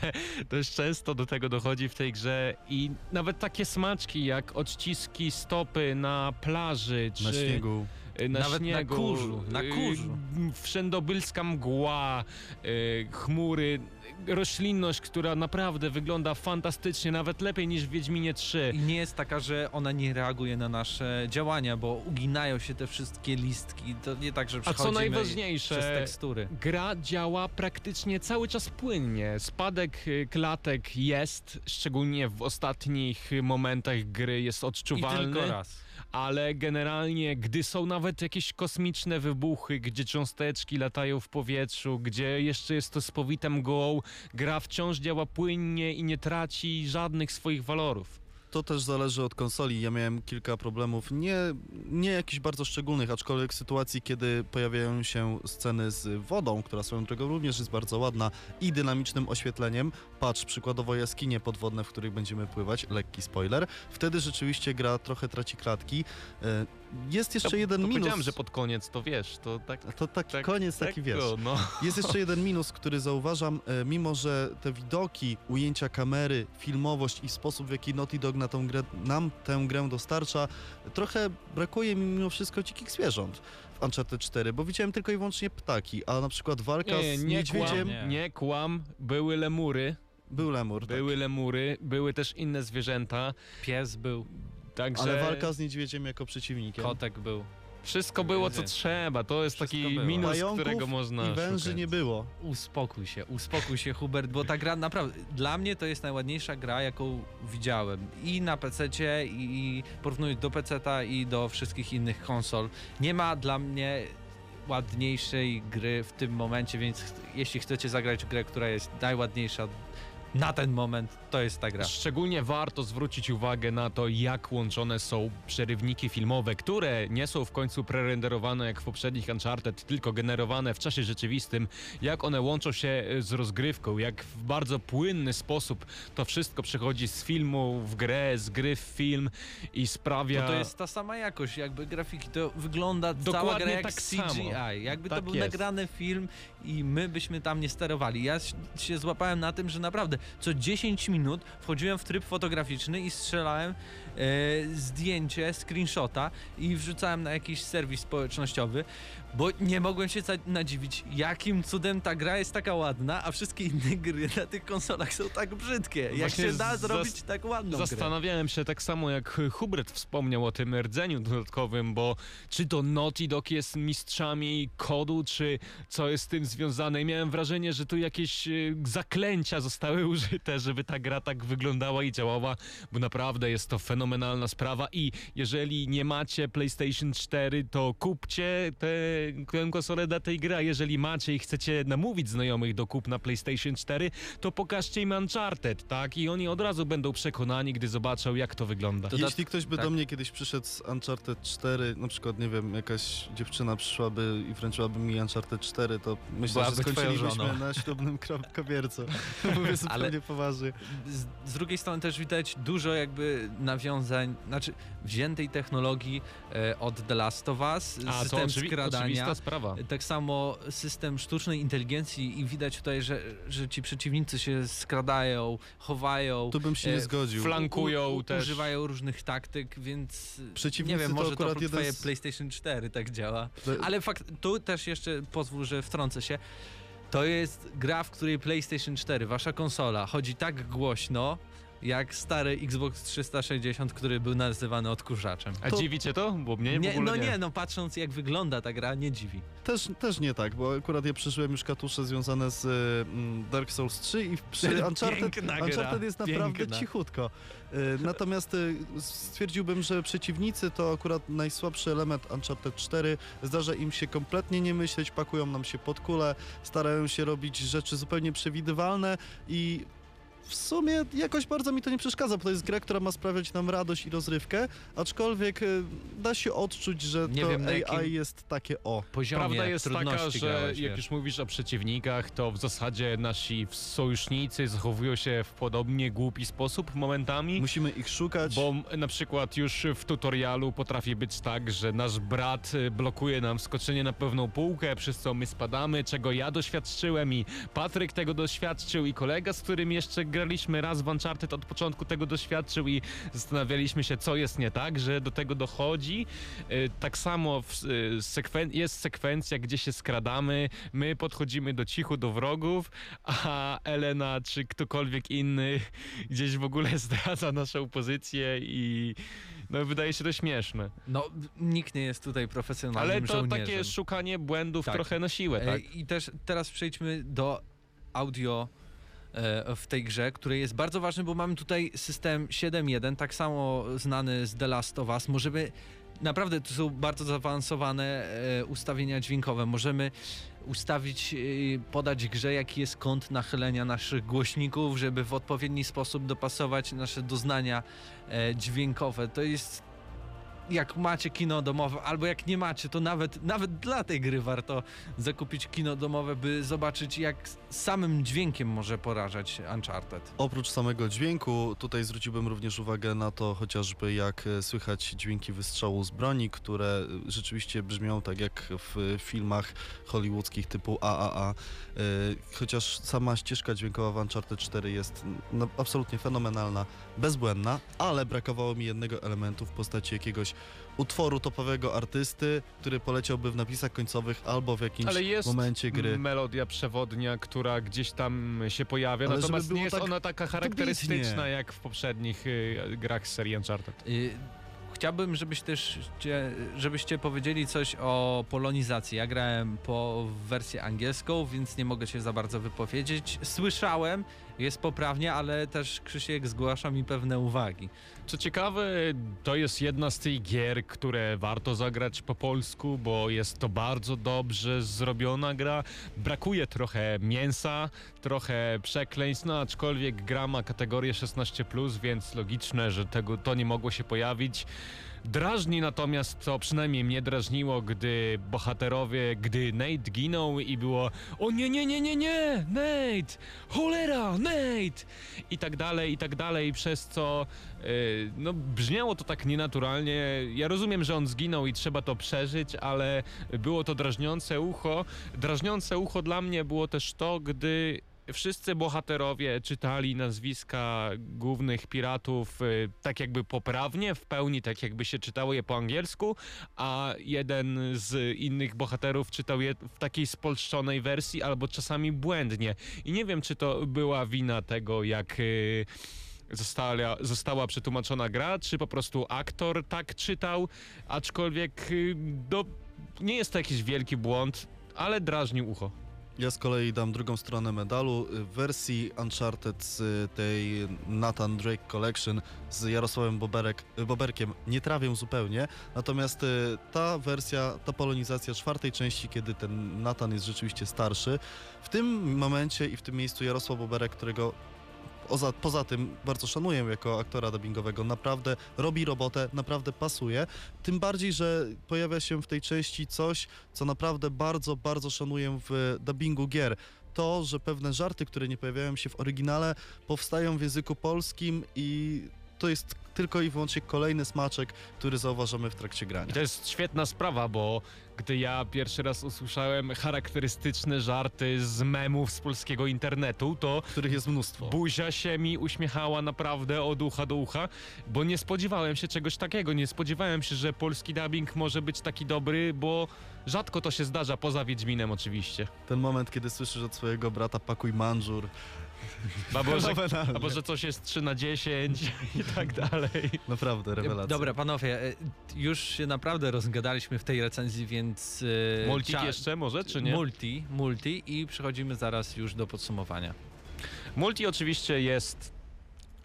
dość często do tego dochodzi w tej grze i nawet takie smaczki jak odciski stopy na plaży czy Na śniegu. Y, na Nawet na śniegu, kurzu, na y, kurzu. Wszędobylska mgła, y, chmury, roślinność, która naprawdę wygląda fantastycznie, nawet lepiej niż w Wiedźminie 3. I nie jest taka, że ona nie reaguje na nasze działania, bo uginają się te wszystkie listki. To nie tak, że A co przechodzimy najważniejsze, przez tekstury. gra działa praktycznie cały czas płynnie. Spadek klatek jest, szczególnie w ostatnich momentach gry jest I odczuwalny, tylko raz. Ale generalnie, gdy są nawet jakieś kosmiczne wybuchy, gdzie cząsteczki latają w powietrzu, gdzie jeszcze jest to spowite mgłą, gra wciąż działa płynnie i nie traci żadnych swoich walorów. To też zależy od konsoli. Ja miałem kilka problemów, nie, nie jakichś bardzo szczególnych, aczkolwiek sytuacji, kiedy pojawiają się sceny z wodą, która swoją drogą również jest bardzo ładna i dynamicznym oświetleniem. Patrz, przykładowo jaskinie podwodne, w których będziemy pływać, lekki spoiler. Wtedy rzeczywiście gra trochę traci klatki. Jest jeszcze to, jeden to minus. Powiedziałem, że pod koniec, to wiesz, to tak... To taki tak koniec, taki wiesz. No. Jest jeszcze jeden minus, który zauważam, e, mimo że te widoki, ujęcia kamery, filmowość i sposób, w jaki Naughty Dog na tą grę, nam tę grę dostarcza, trochę brakuje mi mimo wszystko dzikich zwierząt w Uncharted 4, bo widziałem tylko i wyłącznie ptaki, a na przykład walka Nie, z nie niedźwiedziem kłam, nie kłam, były lemury, był lemur, tak. były lemury, były też inne zwierzęta, Pies był, także ale walka z niedźwiedziem jako przeciwnikiem. kotek był. wszystko było co trzeba, to jest Wszystko taki było. minus, Pająków którego można I węży szukać. nie było. Uspokój się, uspokój się Hubert, bo ta gra naprawdę, dla mnie to jest najładniejsza gra, jaką widziałem. I na PC-cie, i porównując do PC-ta i do wszystkich innych konsol. Nie ma dla mnie ładniejszej gry w tym momencie, więc ch- jeśli chcecie zagrać w grę, która jest najładniejsza, na ten moment to jest ta gra. Szczególnie warto zwrócić uwagę na to, jak łączone są przerywniki filmowe, które nie są w końcu prerenderowane jak w poprzednich Uncharted, tylko generowane w czasie rzeczywistym, jak one łączą się e, z rozgrywką, jak w bardzo płynny sposób to wszystko przechodzi z filmu w grę, z gry w film i sprawia... Bo to jest ta sama jakość, jakby grafiki, to wygląda cała Dokładnie gra jak tak CGI. samo. Jakby to Tak był jest. nagrany film i my byśmy tam nie sterowali. Ja się- złapałem na tym, że naprawdę co 10 minut wchodziłem w tryb fotograficzny i strzelałem zdjęcie, screenshota i wrzucałem na jakiś serwis społecznościowy, bo nie mogłem się nadziwić, jakim cudem ta gra jest taka ładna, a wszystkie inne gry na tych konsolach są tak brzydkie. Jak Właśnie się da zrobić tak ładną grę? Zastanawiałem się tak samo jak Hubert wspomniał o tym rdzeniu dodatkowym, bo czy to Naughty Dog jest mistrzami kodu, czy co jest z tym związane. I miałem wrażenie, że tu jakieś e, zaklęcia zostały użyte, żeby ta gra tak wyglądała i działała, bo naprawdę jest to fenomenalna sprawa i jeżeli nie macie PlayStation 4, to kupcie tę tę konsolę dla tej gry, a jeżeli macie i chcecie namówić znajomych do kupna PlayStation 4, to pokażcie im Uncharted, tak? I oni od razu będą przekonani, gdy zobaczą, jak to wygląda. To da- Jeśli ktoś by tak. do mnie kiedyś przyszedł z Uncharted 4, na przykład, nie wiem, jakaś dziewczyna przyszłaby i wręczyłaby mi Uncharted 4, to myślę, Byłaby że skończylibyśmy na ślubnym kobiercu. Mówię zupełnie Ale- poważnie. z, z drugiej strony też widać dużo jakby nawiązań, znaczy wziętej technologii e, od The Last of Us, A to system oczywi- skradania. sprawa. Tak samo system sztucznej inteligencji i widać tutaj, że, że ci przeciwnicy się skradają, chowają, Tu bym się nie e, zgodził. flankują u, u, też. używają różnych taktyk, więc Przeciwnicy nie wiem, to może to, akurat to twoje z- PlayStation 4 tak działa. To- Ale fakt, tu też jeszcze pozwól, że wtrącę się. To jest gra, w której PlayStation 4, wasza konsola, chodzi tak głośno, jak stary Xbox 360, który był nazywany odkurzaczem. A To- dziwicie to? Bo mnie w Nie, ogóle no nie. nie, no patrząc jak wygląda ta gra, nie dziwi. Też, też nie tak, bo akurat ja przeżyłem już katusze związane z mm, Dark Souls 3 i przy Uncharted, Piękna gra, Uncharted jest naprawdę piękna. cichutko. Y, Natomiast y, stwierdziłbym, że przeciwnicy to akurat najsłabszy element Uncharted 4. Zdarza im się kompletnie nie myśleć, pakują nam się pod kulę, starają się robić rzeczy zupełnie przewidywalne i w sumie jakoś bardzo mi to nie przeszkadza, bo to jest gra, która ma sprawiać nam radość i rozrywkę, aczkolwiek y, da się odczuć, że Nie to wiem, AI jakim- jest takie o. Poziomie Prawda jest taka, że grałeś, jak już mówisz o przeciwnikach, to w zasadzie nasi sojusznicy zachowują się w podobnie głupi sposób momentami. Musimy ich szukać. Bo na przykład już w tutorialu potrafi być tak, że nasz brat y, blokuje nam skoczenie na pewną półkę, przez co my spadamy, czego ja doświadczyłem i Patryk tego doświadczył i kolega, z którym jeszcze graliśmy raz w Uncharted od początku tego doświadczył i zastanawialiśmy się, co jest nie tak, że do tego dochodzi. Y, Tak samo w, y, sekwen- jest sekwencja, gdzie się skradamy, my podchodzimy do cichu do wrogów, a Elena czy ktokolwiek inny gdzieś w ogóle zdradza naszą pozycję i no wydaje się to śmieszne. No, nikt nie jest tutaj profesjonalnym Ale to żołnierzem. takie szukanie błędów Tak. trochę na siłę, E, tak? I też teraz przejdźmy do audio w tej grze, który jest bardzo ważny, bo mamy tutaj system 7.1, tak samo znany z The Last of Us. Możemy naprawdę to są bardzo zaawansowane e, ustawienia dźwiękowe. Możemy ustawić, e, podać grze, jaki jest kąt nachylenia naszych głośników, żeby w odpowiedni sposób dopasować nasze doznania e, dźwiękowe. To jest jak macie kino domowe, albo jak nie macie, to nawet, nawet dla tej gry warto zakupić kino domowe, by zobaczyć, jak samym dźwiękiem może porażać Uncharted. Oprócz samego dźwięku, tutaj zwróciłbym również uwagę na to chociażby jak e, słychać dźwięki wystrzału z broni, które e, rzeczywiście brzmią tak jak w filmach hollywoodzkich typu AAA. E, Chociaż sama ścieżka dźwiękowa w Uncharted 4 jest no, absolutnie fenomenalna, bezbłędna, ale brakowało mi jednego elementu w postaci jakiegoś utworu topowego artysty, który poleciałby w napisach końcowych albo w jakimś Ale jest momencie gry. melodia przewodnia, która gdzieś tam się pojawia, Ale natomiast nie jest tak ona taka charakterystyczna dobitnie. jak w poprzednich y, grach z serii Uncharted. Y, Chciałbym, żebyś też, cie- żebyście powiedzieli coś o polonizacji. Ja grałem po wersję angielską, więc nie mogę się za bardzo wypowiedzieć. Słyszałem, Jest poprawnie, ale też Krzysiek zgłasza mi pewne uwagi. Co ciekawe, to jest jedna z tych gier, które warto zagrać po polsku, bo jest to bardzo dobrze zrobiona gra. Brakuje trochę mięsa, trochę przekleństw, no aczkolwiek gra ma kategorię 16+, więc logiczne, że tego, to nie mogło się pojawić. Drażni natomiast, co przynajmniej mnie drażniło, gdy bohaterowie, gdy Nate ginął i było o nie, nie, nie, nie, nie, Nate, cholera, Nate i tak dalej, i tak dalej, przez co yy, no brzmiało to tak nienaturalnie. Ja rozumiem, że on zginął i trzeba to przeżyć, ale było to drażniące ucho. Drażniące ucho dla mnie było też to, gdy wszyscy bohaterowie czytali nazwiska głównych piratów y, tak jakby poprawnie, w pełni tak jakby się czytało je po angielsku, a jeden z innych bohaterów czytał je w takiej spolszczonej wersji albo czasami błędnie. I nie wiem, czy to była wina tego, jak... Y, Została, została przetłumaczona gra, czy po prostu aktor tak czytał, aczkolwiek y, do, nie jest to jakiś wielki błąd, ale drażnił ucho. Ja z kolei dam drugą stronę medalu. W wersji Uncharted z tej Nathan Drake Collection z Jarosławem Boberek, Boberkiem nie trawię zupełnie, natomiast y, ta wersja, ta polonizacja czwartej części, kiedy ten Nathan jest rzeczywiście starszy, w tym momencie i w tym miejscu Jarosław Boberek, którego Poza, poza tym bardzo szanuję jako aktora dubbingowego, naprawdę robi robotę, naprawdę pasuje. Tym bardziej, że pojawia się w tej części coś, co naprawdę bardzo, bardzo szanuję w dubbingu gier. To, że pewne żarty, które nie pojawiają się w oryginale, powstają w języku polskim i to jest tylko i wyłącznie kolejny smaczek, który zauważamy w trakcie grania. I to jest świetna sprawa, bo gdy ja pierwszy raz usłyszałem charakterystyczne żarty z memów z polskiego internetu, to których jest mnóstwo. Buzia się mi uśmiechała naprawdę od ucha do ucha, bo nie spodziewałem się czegoś takiego. Nie spodziewałem się, że polski dubbing może być taki dobry, bo rzadko to się zdarza, poza Wiedźminem oczywiście. Ten moment, kiedy słyszysz od swojego brata pakuj manżur, Albo że, albo że coś jest 3 na 10 i tak dalej. Naprawdę, rewelacja. Dobra, panowie, e, już się naprawdę rozgadaliśmy w tej recenzji, więc... E, multi jeszcze może, czy nie? Multi, multi i przechodzimy zaraz już do podsumowania. Multi oczywiście jest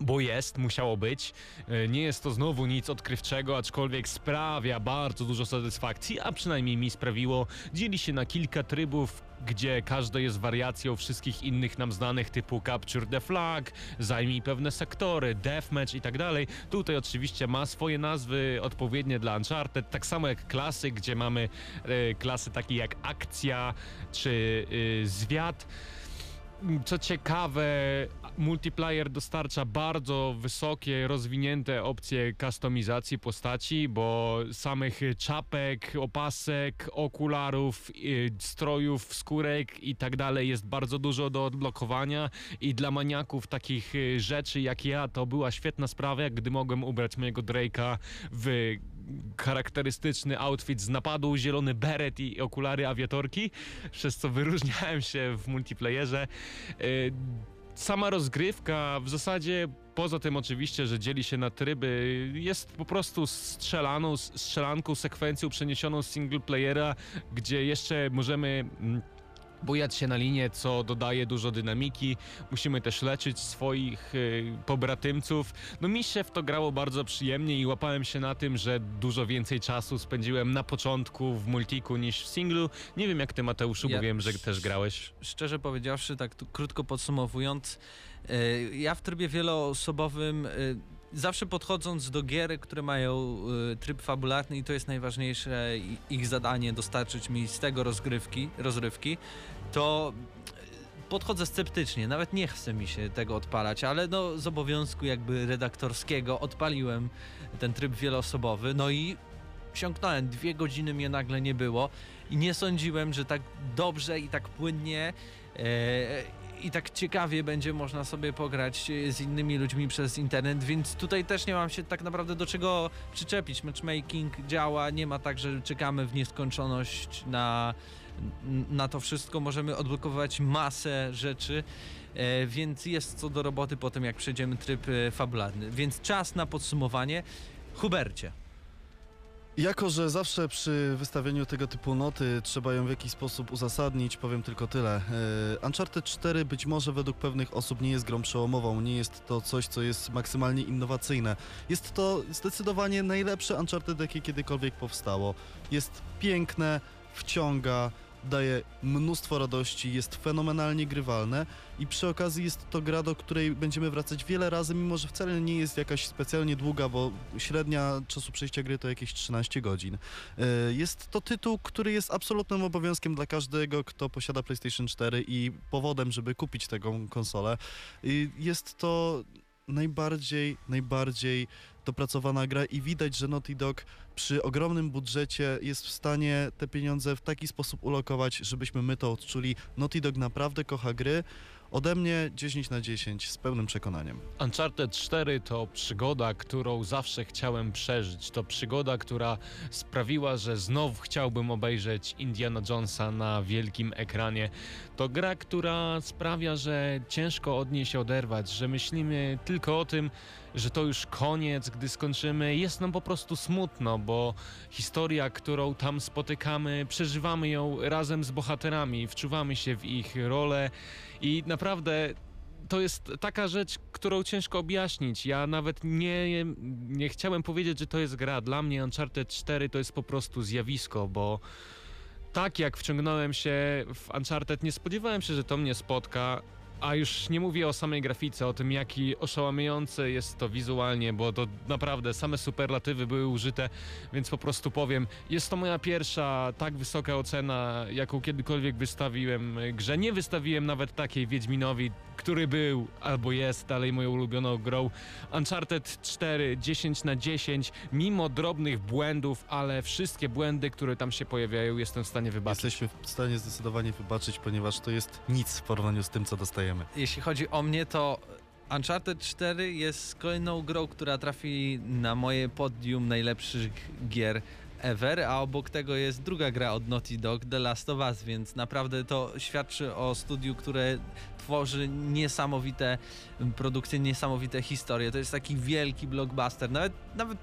bo jest, musiało być. E, nie jest to znowu nic odkrywczego, aczkolwiek sprawia bardzo dużo satysfakcji, a przynajmniej mi sprawiło. Dzieli się na kilka trybów, gdzie każde jest wariacją wszystkich innych nam znanych typu Capture the Flag, zajmij pewne sektory, Deathmatch i tak dalej. Tutaj oczywiście ma swoje nazwy odpowiednie dla Uncharted, tak samo jak klasy, gdzie mamy e, klasy takie jak Akcja czy e, Zwiat. Co ciekawe, multiplayer dostarcza bardzo wysokie, rozwinięte opcje kustomizacji postaci, bo samych czapek, opasek, okularów, strojów, skórek i tak dalej jest bardzo dużo do odblokowania. I dla maniaków takich y, rzeczy jak ja to była świetna sprawa, gdy mogłem ubrać mojego Drake'a w charakterystyczny outfit z napadu, zielony beret i okulary awiatorki, przez co wyróżniałem się w multiplayerze. Y, sama rozgrywka w zasadzie poza tym oczywiście, że dzieli się na tryby, jest po prostu strzelaną, strzelanką, sekwencją przeniesioną z single playera, gdzie jeszcze możemy mm, bujać się na linię, co dodaje dużo dynamiki. Musimy też leczyć swoich y, pobratymców. No mi się w to grało bardzo przyjemnie i łapałem się na tym, że dużo więcej czasu spędziłem na początku w multiku niż w singlu. Nie wiem jak ty Mateuszu, ja, bo wiem, że też grałeś. Szczerze powiedziawszy, tak krótko podsumowując, y, ja w trybie wieloosobowym y, zawsze podchodząc do gier, które mają y, tryb fabularny i to jest najważniejsze ich zadanie dostarczyć mi z tego rozgrywki, rozrywki, to y, podchodzę sceptycznie, nawet nie chce mi się tego odpalać, ale no z obowiązku jakby redaktorskiego odpaliłem ten tryb wieloosobowy, no i siąknąłem, dwie godziny mnie nagle nie było i nie sądziłem, że tak dobrze i tak płynnie e, i tak ciekawie będzie można sobie pograć z innymi ludźmi przez internet, więc tutaj też nie mam się tak naprawdę do czego przyczepić. Matchmaking działa, nie ma tak, że czekamy w nieskończoność na, na to wszystko. Możemy odblokować masę rzeczy, e, więc jest co do roboty po tym, jak przejdziemy tryb e, fabularny. Więc czas na podsumowanie. Hubercie. Jako, że zawsze przy wystawieniu tego typu noty trzeba ją w jakiś sposób uzasadnić, powiem tylko tyle. E, Uncharted 4 być może według pewnych osób nie jest grą przełomową, nie jest to coś, co jest maksymalnie innowacyjne. Jest to zdecydowanie najlepsze Uncharted, jakie kiedykolwiek powstało. Jest piękne, wciąga, daje mnóstwo radości, jest fenomenalnie grywalne i przy okazji jest to gra, do której będziemy wracać wiele razy, mimo że wcale nie jest jakaś specjalnie długa, bo średnia czasu przejścia gry to jakieś 13 godzin. E, Jest to tytuł, który jest absolutnym obowiązkiem dla każdego, kto posiada PlayStation 4 i powodem, żeby kupić taką konsolę. Jest to najbardziej, najbardziej dopracowana gra i widać, że Naughty Dog przy ogromnym budżecie jest w stanie te pieniądze w taki sposób ulokować, żebyśmy my to odczuli. Naughty Dog naprawdę kocha gry. Ode mnie 10 na 10 z pełnym przekonaniem. Uncharted 4 to przygoda, którą zawsze chciałem przeżyć. To przygoda, która sprawiła, że znów chciałbym obejrzeć Indiana Jonesa na wielkim ekranie. To gra, która sprawia, że ciężko od niej się oderwać, że myślimy tylko o tym, że to już koniec, gdy skończymy. Jest nam po prostu smutno, bo historia, którą tam spotykamy, przeżywamy ją razem z bohaterami, wczuwamy się w ich rolę i naprawdę to jest taka rzecz, którą ciężko objaśnić. Ja nawet nie, nie chciałem powiedzieć, że to jest gra. Dla mnie Uncharted 4 to jest po prostu zjawisko, bo tak jak wciągnąłem się w Uncharted, nie spodziewałem się, że to mnie spotka. A już nie mówię o samej grafice, o tym jaki oszałamiające jest to wizualnie, bo to naprawdę same superlatywy były użyte, więc po prostu powiem, jest to moja pierwsza tak wysoka ocena, jaką kiedykolwiek wystawiłem grze. Nie wystawiłem nawet takiej Wiedźminowi, który był albo jest dalej moją ulubioną grą. Uncharted 4, 10 na 10, mimo drobnych błędów, ale wszystkie błędy, które tam się pojawiają, jestem w stanie wybaczyć. Jesteśmy w stanie zdecydowanie wybaczyć, ponieważ to jest nic w porównaniu z tym, co dostajemy. Jeśli chodzi o mnie, to Uncharted 4 jest kolejną grą, która trafi na moje podium najlepszych gier ever, a obok tego jest druga gra od Naughty Dog, The Last of Us, więc naprawdę to świadczy o studiu, które tworzy niesamowite produkcje, niesamowite historie. To jest taki wielki blockbuster. Nawet, nawet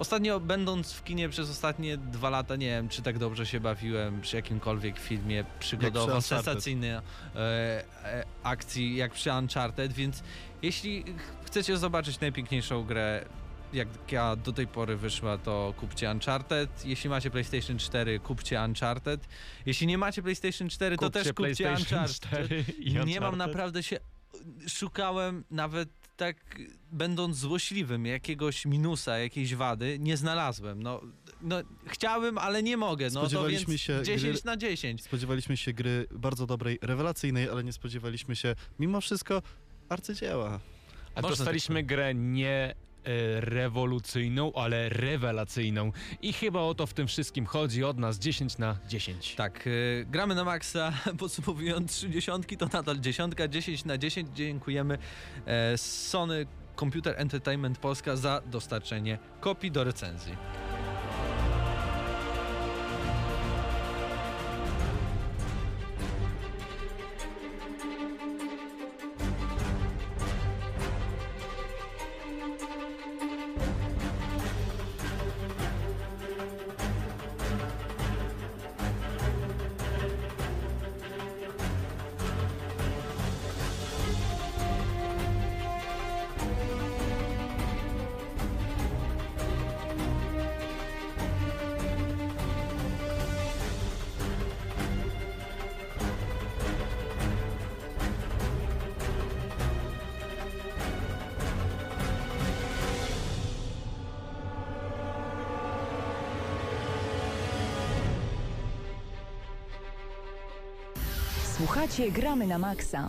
ostatnio będąc w kinie przez ostatnie dwa lata, nie wiem, czy tak dobrze się bawiłem przy jakimkolwiek filmie przygodowo, Uncharted. sensacyjnej e, e, akcji, jak przy Uncharted, więc jeśli chcecie zobaczyć najpiękniejszą grę jaka do tej pory wyszła, to kupcie Uncharted. Jeśli macie PlayStation 4, kupcie Uncharted. Jeśli nie macie PlayStation 4, to Kupcie też kupcie Uncharted. 4 i Nie mam Uncharted. naprawdę się. Szukałem nawet tak, będąc złośliwym, jakiegoś minusa, jakiejś wady, nie znalazłem. No, no chciałbym, ale nie mogę. No to Spodziewaliśmy więc się 10 gry- na 10. Spodziewaliśmy się gry bardzo dobrej, rewelacyjnej, ale nie spodziewaliśmy się mimo wszystko arcydzieła. Ale Można tak dostaliśmy grę nie e, rewolucyjną, ale rewelacyjną. I chyba o to w tym wszystkim chodzi od nas 10 na 10. Tak, y, gramy na maksa, podsumowując 30 to nadal dziesiątka, 10 na 10. Dziękujemy e, Sony Computer Entertainment Polska za dostarczenie kopii do recenzji. Gramy na Maxa.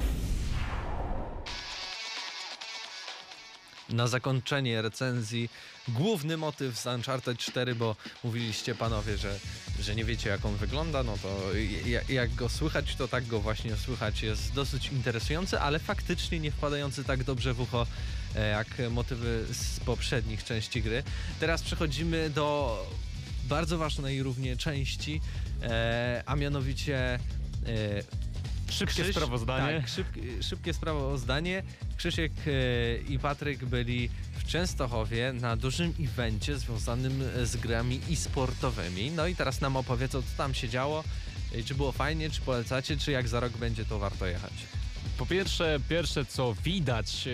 Na zakończenie recenzji główny motyw z Uncharted 4, bo mówiliście panowie, że, że nie wiecie jak on wygląda, no to jak, jak go słychać, to tak go właśnie słychać. Jest dosyć interesujący, ale faktycznie nie wpadający tak dobrze w ucho e, jak motywy z poprzednich części gry. Teraz przechodzimy do bardzo ważnej równie części, e, a mianowicie e, Szybkie Krzyś- sprawozdanie. Tak, szybkie, szybkie sprawozdanie. Krzysiek e, i Patryk byli w Częstochowie na dużym evencie związanym z grami e-sportowymi. No i teraz nam opowiedzą, co tam się działo, y, czy było fajnie, czy polecacie, czy jak za rok będzie, to warto jechać. Po pierwsze, pierwsze co widać e,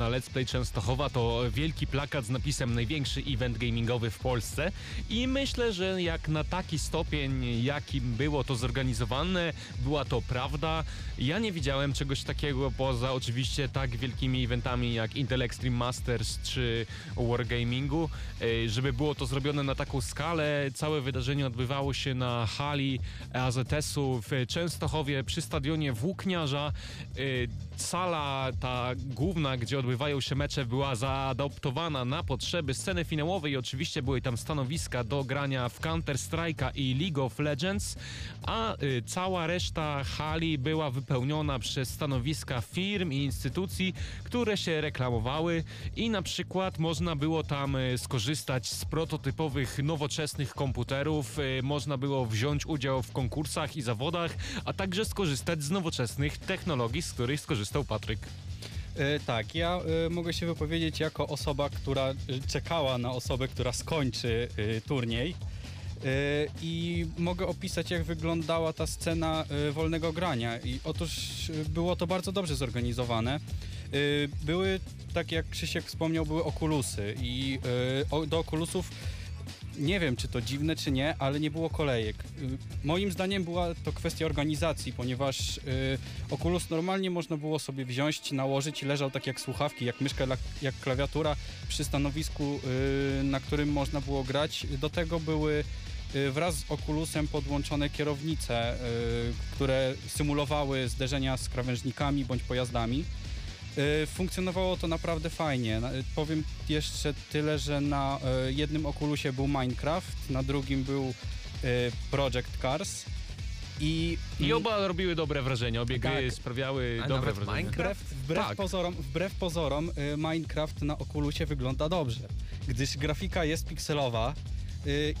na Let's Play Częstochowa to wielki plakat z napisem największy event gamingowy w Polsce i myślę, że jak na taki stopień, jakim było to zorganizowane, była to prawda. Ja nie widziałem czegoś takiego poza oczywiście tak wielkimi eventami jak Intel Extreme Masters czy Wargamingu, e, żeby było to zrobione na taką skalę. Całe wydarzenie odbywało się na hali AZS-u w Częstochowie przy stadionie Włókniarza. Sala ta główna, gdzie odbywają się mecze, była zaadoptowana na potrzeby sceny finałowej. Oczywiście były tam stanowiska do grania w Counter Strike'a i League of Legends, a y, cała reszta hali była wypełniona przez stanowiska firm i instytucji, które się reklamowały i na przykład można było tam y, skorzystać z prototypowych, nowoczesnych komputerów, y, można było wziąć udział w konkursach i zawodach, a także skorzystać z nowoczesnych technologii, z których skorzystał Patryk. E, tak, ja e, mogę się wypowiedzieć jako osoba, która czekała na osobę, która skończy e, turniej. I mogę opisać, jak wyglądała ta scena wolnego grania. I otóż było to bardzo dobrze zorganizowane. Były, tak jak Krzysiek wspomniał, były okulusy i do okulusów nie wiem, czy to dziwne, czy nie, ale nie było kolejek. Y, Moim zdaniem była to kwestia organizacji, ponieważ y, Oculus normalnie można było sobie wziąć, nałożyć i leżał tak jak słuchawki, jak myszka, jak klawiatura przy stanowisku, y, na którym można było grać. Do tego były y, wraz z Oculusem podłączone kierownice, y, które symulowały zderzenia z krawężnikami bądź pojazdami. Y, Funkcjonowało to naprawdę fajnie. Y, Powiem jeszcze tyle, że na y, jednym okulusie był Minecraft, na drugim był Project Cars i, I oba robiły dobre wrażenie, obie gry Tak. sprawiały A dobre nawet wrażenie. Minecraft? Wbrew, wbrew, Tak. pozorom, wbrew pozorom Minecraft na okulusie wygląda dobrze, gdyż grafika jest pikselowa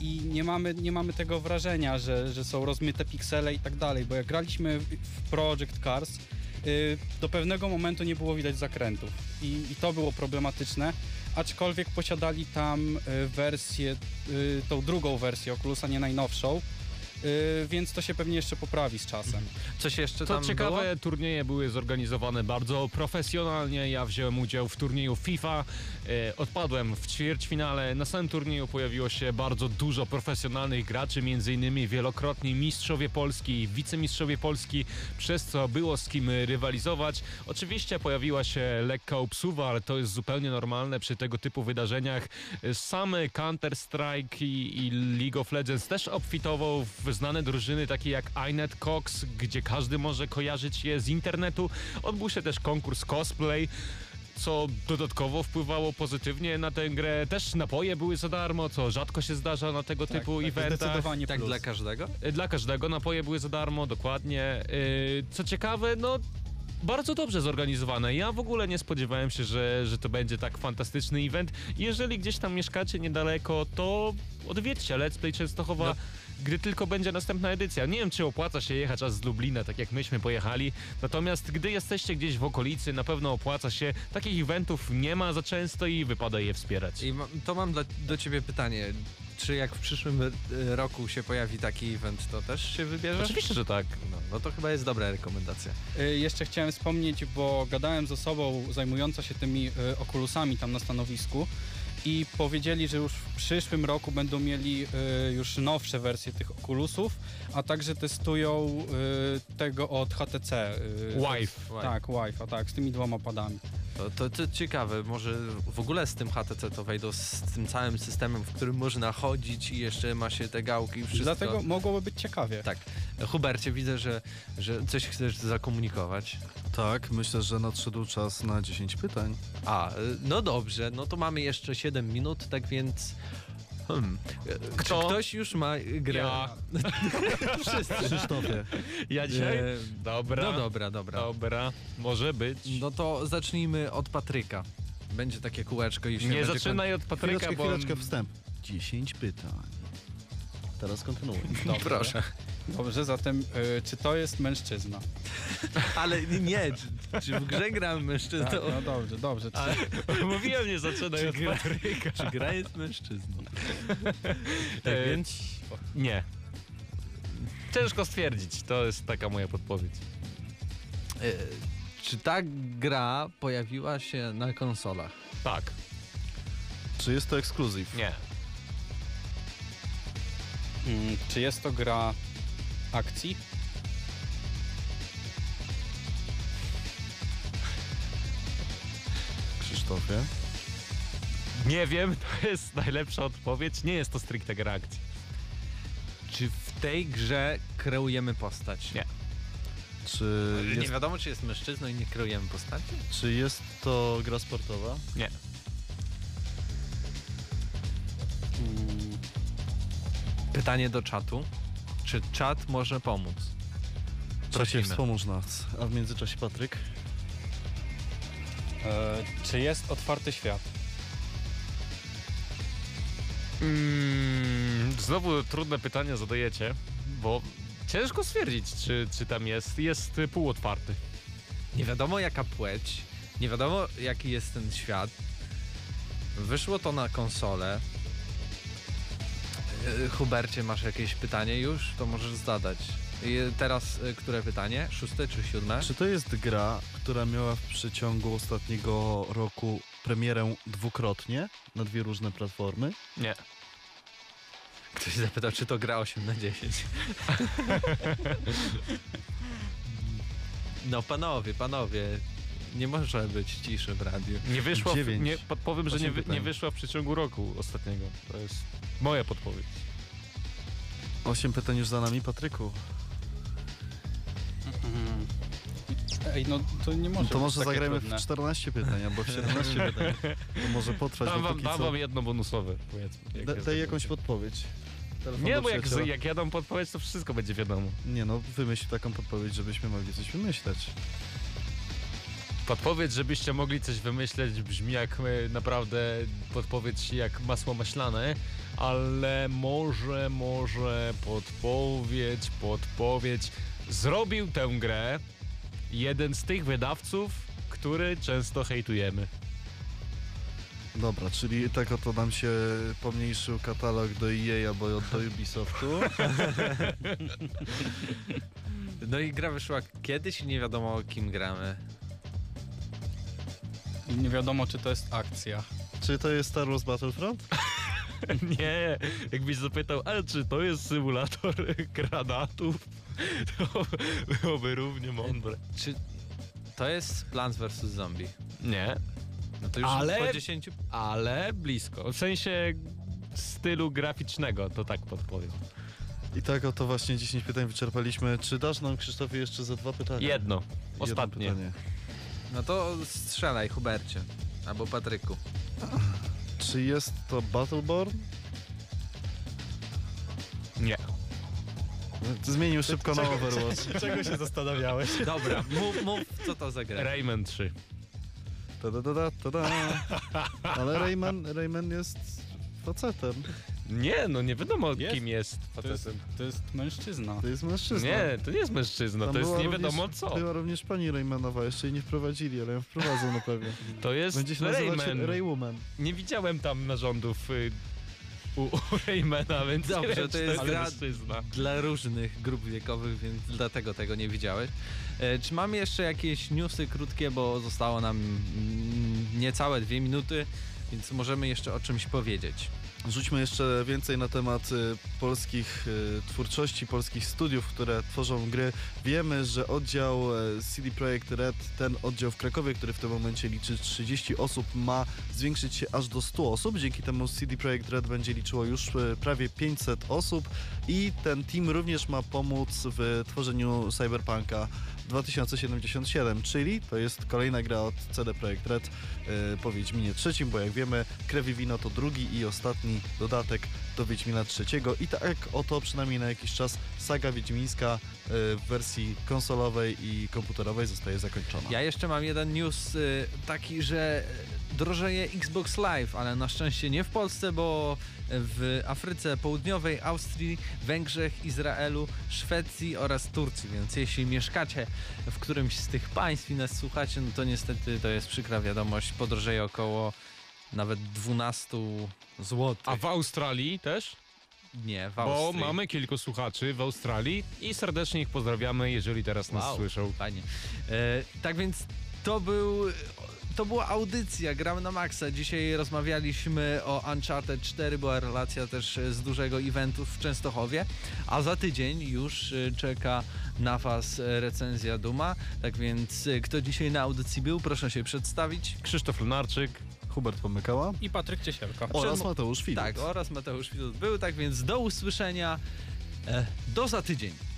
i nie mamy, nie mamy tego wrażenia, że, że są rozmyte piksele i tak dalej, bo jak graliśmy w, Project Cars, do pewnego momentu nie było widać zakrętów i, i to było problematyczne, aczkolwiek posiadali tam y, wersję, y, tą drugą wersję Oculusa, nie najnowszą, y, więc to się pewnie jeszcze poprawi z czasem. Coś jeszcze To tam ciekawe, było? turnieje były zorganizowane bardzo profesjonalnie. Ja wziąłem udział w turnieju FIFA, e, odpadłem w ćwierćfinale. Na samym turnieju pojawiło się bardzo dużo profesjonalnych graczy, m.in. wielokrotni mistrzowie Polski, wicemistrzowie Polski, przez co było z kim rywalizować. Oczywiście pojawiła się lekka obsuwa, ale to jest zupełnie normalne przy tego typu wydarzeniach. Sam Counter-Strike i, i League of Legends też obfitował w znane drużyny takie jak Inet Cox, gdzie każdy może kojarzyć je z internetu. Odbył się też konkurs cosplay co dodatkowo wpływało pozytywnie na tę grę. Też napoje były za darmo, co rzadko się zdarza na tego typu tak, eventach. Zdecydowanie Tak plus. dla każdego? Y, Dla każdego napoje były za darmo, dokładnie. Y, Co ciekawe, no bardzo dobrze zorganizowane. Ja w ogóle nie spodziewałem się, że, że to będzie tak fantastyczny event. Jeżeli gdzieś tam mieszkacie niedaleko, to odwiedźcie Let's Play Częstochowa. No. Gdy tylko będzie następna edycja. Nie wiem, czy opłaca się jechać aż z Lublina, tak jak myśmy pojechali. Natomiast gdy jesteście gdzieś w okolicy, na pewno opłaca się. Takich eventów nie ma za często i wypada je wspierać. I ma, to mam dla, do ciebie pytanie. Czy jak w przyszłym y, roku się pojawi taki event, to też się wybierzesz? Oczywiście, że tak. No, no to chyba jest dobra rekomendacja. Y, Jeszcze chciałem wspomnieć, bo gadałem z osobą zajmującą się tymi y, okulusami tam na stanowisku i powiedzieli, że już w przyszłym roku będą mieli y, już nowsze wersje tych okulusów, a także testują y, tego od HTC. y, Wife. Tak, Wi-Fi, tak, z tymi dwoma padami. To, to, to ciekawe, może w ogóle z tym HTC to wejdą z tym całym systemem, w którym można chodzić i jeszcze ma się te gałki i wszystko. Dlatego mogłoby być ciekawie. Tak. Hubercie, widzę, że, że coś chcesz zakomunikować. Tak, myślę, że nadszedł czas na 10 pytań. A, y, no dobrze, no to mamy jeszcze 7 minut, tak więc... Hmm. Kto? Czy ktoś już ma grę? Ja. Wszyscy. Krzysztofie, Ja dzisiaj? E, Dobra. No dobra, dobra. Dobra, może być. No to zacznijmy od Patryka. Będzie takie kółeczko nie zaczynaj od Patryka, chwileczkę, bo... chwileczkę, wstęp. 10 pytań. Teraz kontynuuj. koń- Proszę. Dobrze, zatem y, czy to jest mężczyzna? Ale nie, czy, czy w grze gram mężczyzną? Tak, no dobrze, dobrze. Czy, Mówiłem, nie zaczynaj od gra- Patryka. Czy gra jest mężczyzną? tak E, więc Nie. Ciężko stwierdzić, to jest taka moja podpowiedź. E, czy ta gra pojawiła się na konsolach? Tak, Czy jest to ekskluzyw? nie. Mm, czy jest to gra akcji? Krzysztofie? Nie wiem, to jest najlepsza odpowiedź. Nie jest to stricte gra akcji. Czy w tej grze kreujemy postać? Nie. Czy Nie jest, wiadomo, czy jest mężczyzną i nie kreujemy postaci? czy jest to gra sportowa? Nie. Pytanie do czatu. Czy czat może pomóc? Czasie Prosimy. wspomóż nas. A w międzyczasie Patryk? e, czy jest otwarty świat? Mm, znowu trudne pytania zadajecie, bo ciężko stwierdzić, czy, czy tam jest. Jest półotwarty. Nie wiadomo jaka płeć, nie wiadomo jaki jest ten świat. Wyszło to na konsolę. E, Hubercie, masz jakieś pytanie już? To możesz zadać. I teraz e, które pytanie? Szóste czy siódme? Czy to jest gra, która miała w przeciągu ostatniego roku premierę dwukrotnie na dwie różne platformy? Nie. Ktoś zapytał, czy to gra 8 na 10. No panowie, panowie, nie może być ciszy w radiu. Nie wyszła, w, nie, podpowiem, że nie, nie wyszła w przeciągu roku ostatniego. To jest moja podpowiedź. Osiem pytań już za nami, Patryku. Mhm. Ej, no to nie może to być może takie zagrajmy trudne. w 14 pytań albo w 17 pytań. To może potrwać, Dam bo wam, dam co... wam jedno bonusowe, powiedzmy. jak Da, daj jakąś będzie. podpowiedź. Telefon Nie, bo jak, jak ja dam podpowiedź, to wszystko będzie wiadomo. Nie no, wymyśl taką podpowiedź, żebyśmy mogli coś wymyśleć. Podpowiedź, żebyście mogli coś wymyśleć, brzmi jak e, naprawdę podpowiedź jak masło maślane, ale może, może podpowiedź, podpowiedź. Zrobił tę grę jeden z tych wydawców, który często hejtujemy. Dobra, czyli tak oto nam się pomniejszył katalog do EA albo do Ubisoftu. No i gra wyszła kiedyś i nie wiadomo o kim gramy. I nie wiadomo, czy to jest akcja. Czy to jest Star Wars Battlefront? Nie, jakbyś zapytał, ale czy to jest symulator granatów, to byłoby równie mądre. Czy to jest Plants vs. Zombie? Nie, No to już Ale- po 10 ale blisko. W sensie stylu graficznego, to tak podpowiem. I tak oto właśnie 10 pytań wyczerpaliśmy. Czy dasz nam, Krzysztofie, jeszcze za dwa pytania? Jedno, Jedno ostatnie. pytanie. No to strzelaj, Hubercie. Albo Patryku. Czy jest to Battleborn? Nie. Zmienił szybko na Overwatch. Czego się zastanawiałeś? Dobra, mów, mów co to za gra. Rayman 3. Ta -da -da -da, ta -da. Ale Rayman, Rayman jest facetem. Nie, no nie wiadomo Jest. kim jest To jest, facetem. to jest mężczyzna. To jest mężczyzna. Nie, to nie jest mężczyzna, Tam to jest była nie wiadomo również, co. Była również pani Raymanowa, jeszcze jej nie wprowadzili, ale ją wprowadzą na pewno. To jest Będzie się nazywać Rayman. Raywoman. Nie widziałem tam narządów y, u, u Raymana, więc Dobrze, wiem, to czy jest gra- mężczyzna. Dla różnych grup wiekowych, więc dlatego tego nie widziałeś. E, czy mamy jeszcze jakieś newsy krótkie, bo zostało nam mm, niecałe dwie minuty, więc możemy jeszcze o czymś powiedzieć. Rzućmy jeszcze więcej na temat y, polskich y, twórczości, polskich studiów, które tworzą gry. Wiemy, że oddział y, CD Projekt Red, ten oddział w Krakowie, który w tym momencie liczy 30 osób, ma zwiększyć się aż do 100 osób. Dzięki temu CD Projekt Red będzie liczyło już y, prawie 500 osób i ten team również ma pomóc w tworzeniu Cyberpunka 2077, czyli to jest kolejna gra od CD Projekt Red y, po Wiedźminie trzecim, bo jak wiemy Krew i Wino to drugi i ostatni dodatek do Wiedźmina trzeciego i tak oto przynajmniej na jakiś czas saga wiedźmińska y, w wersji konsolowej i komputerowej zostaje zakończona. Ja jeszcze mam jeden news y, taki, że drożeje Xbox Live, ale na szczęście nie w Polsce, bo w Afryce Południowej, Austrii, Węgrzech, Izraelu, Szwecji oraz Turcji. Więc jeśli mieszkacie w którymś z tych państw i nas słuchacie, no to niestety to jest przykra wiadomość. Podrożeje około nawet 12 zł. A w Australii też? nie, w Bo Austrii. mamy kilku słuchaczy w Australii i serdecznie ich pozdrawiamy, jeżeli teraz nas Wow, słyszą. Fajnie. E, tak więc to był. To była audycja, gramy na maksa. Dzisiaj rozmawialiśmy o Uncharted 4, była relacja też z dużego eventu w Częstochowie, a za tydzień już e, czeka na Was e, recenzja Duma. Tak więc e, kto dzisiaj na audycji był, proszę się przedstawić. Krzysztof Lunarczyk. Hubert Pomykała I Patryk Ciesielka. oraz Mateusz Filip. Tak, oraz Mateusz Widut był, tak więc do usłyszenia. E, do za tydzień.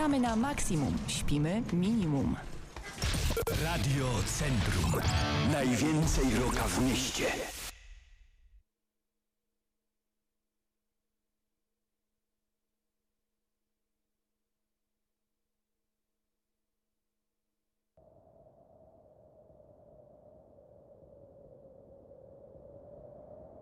Gramy na maksimum, śpimy minimum. Radio Centrum. Najwięcej roka w mieście.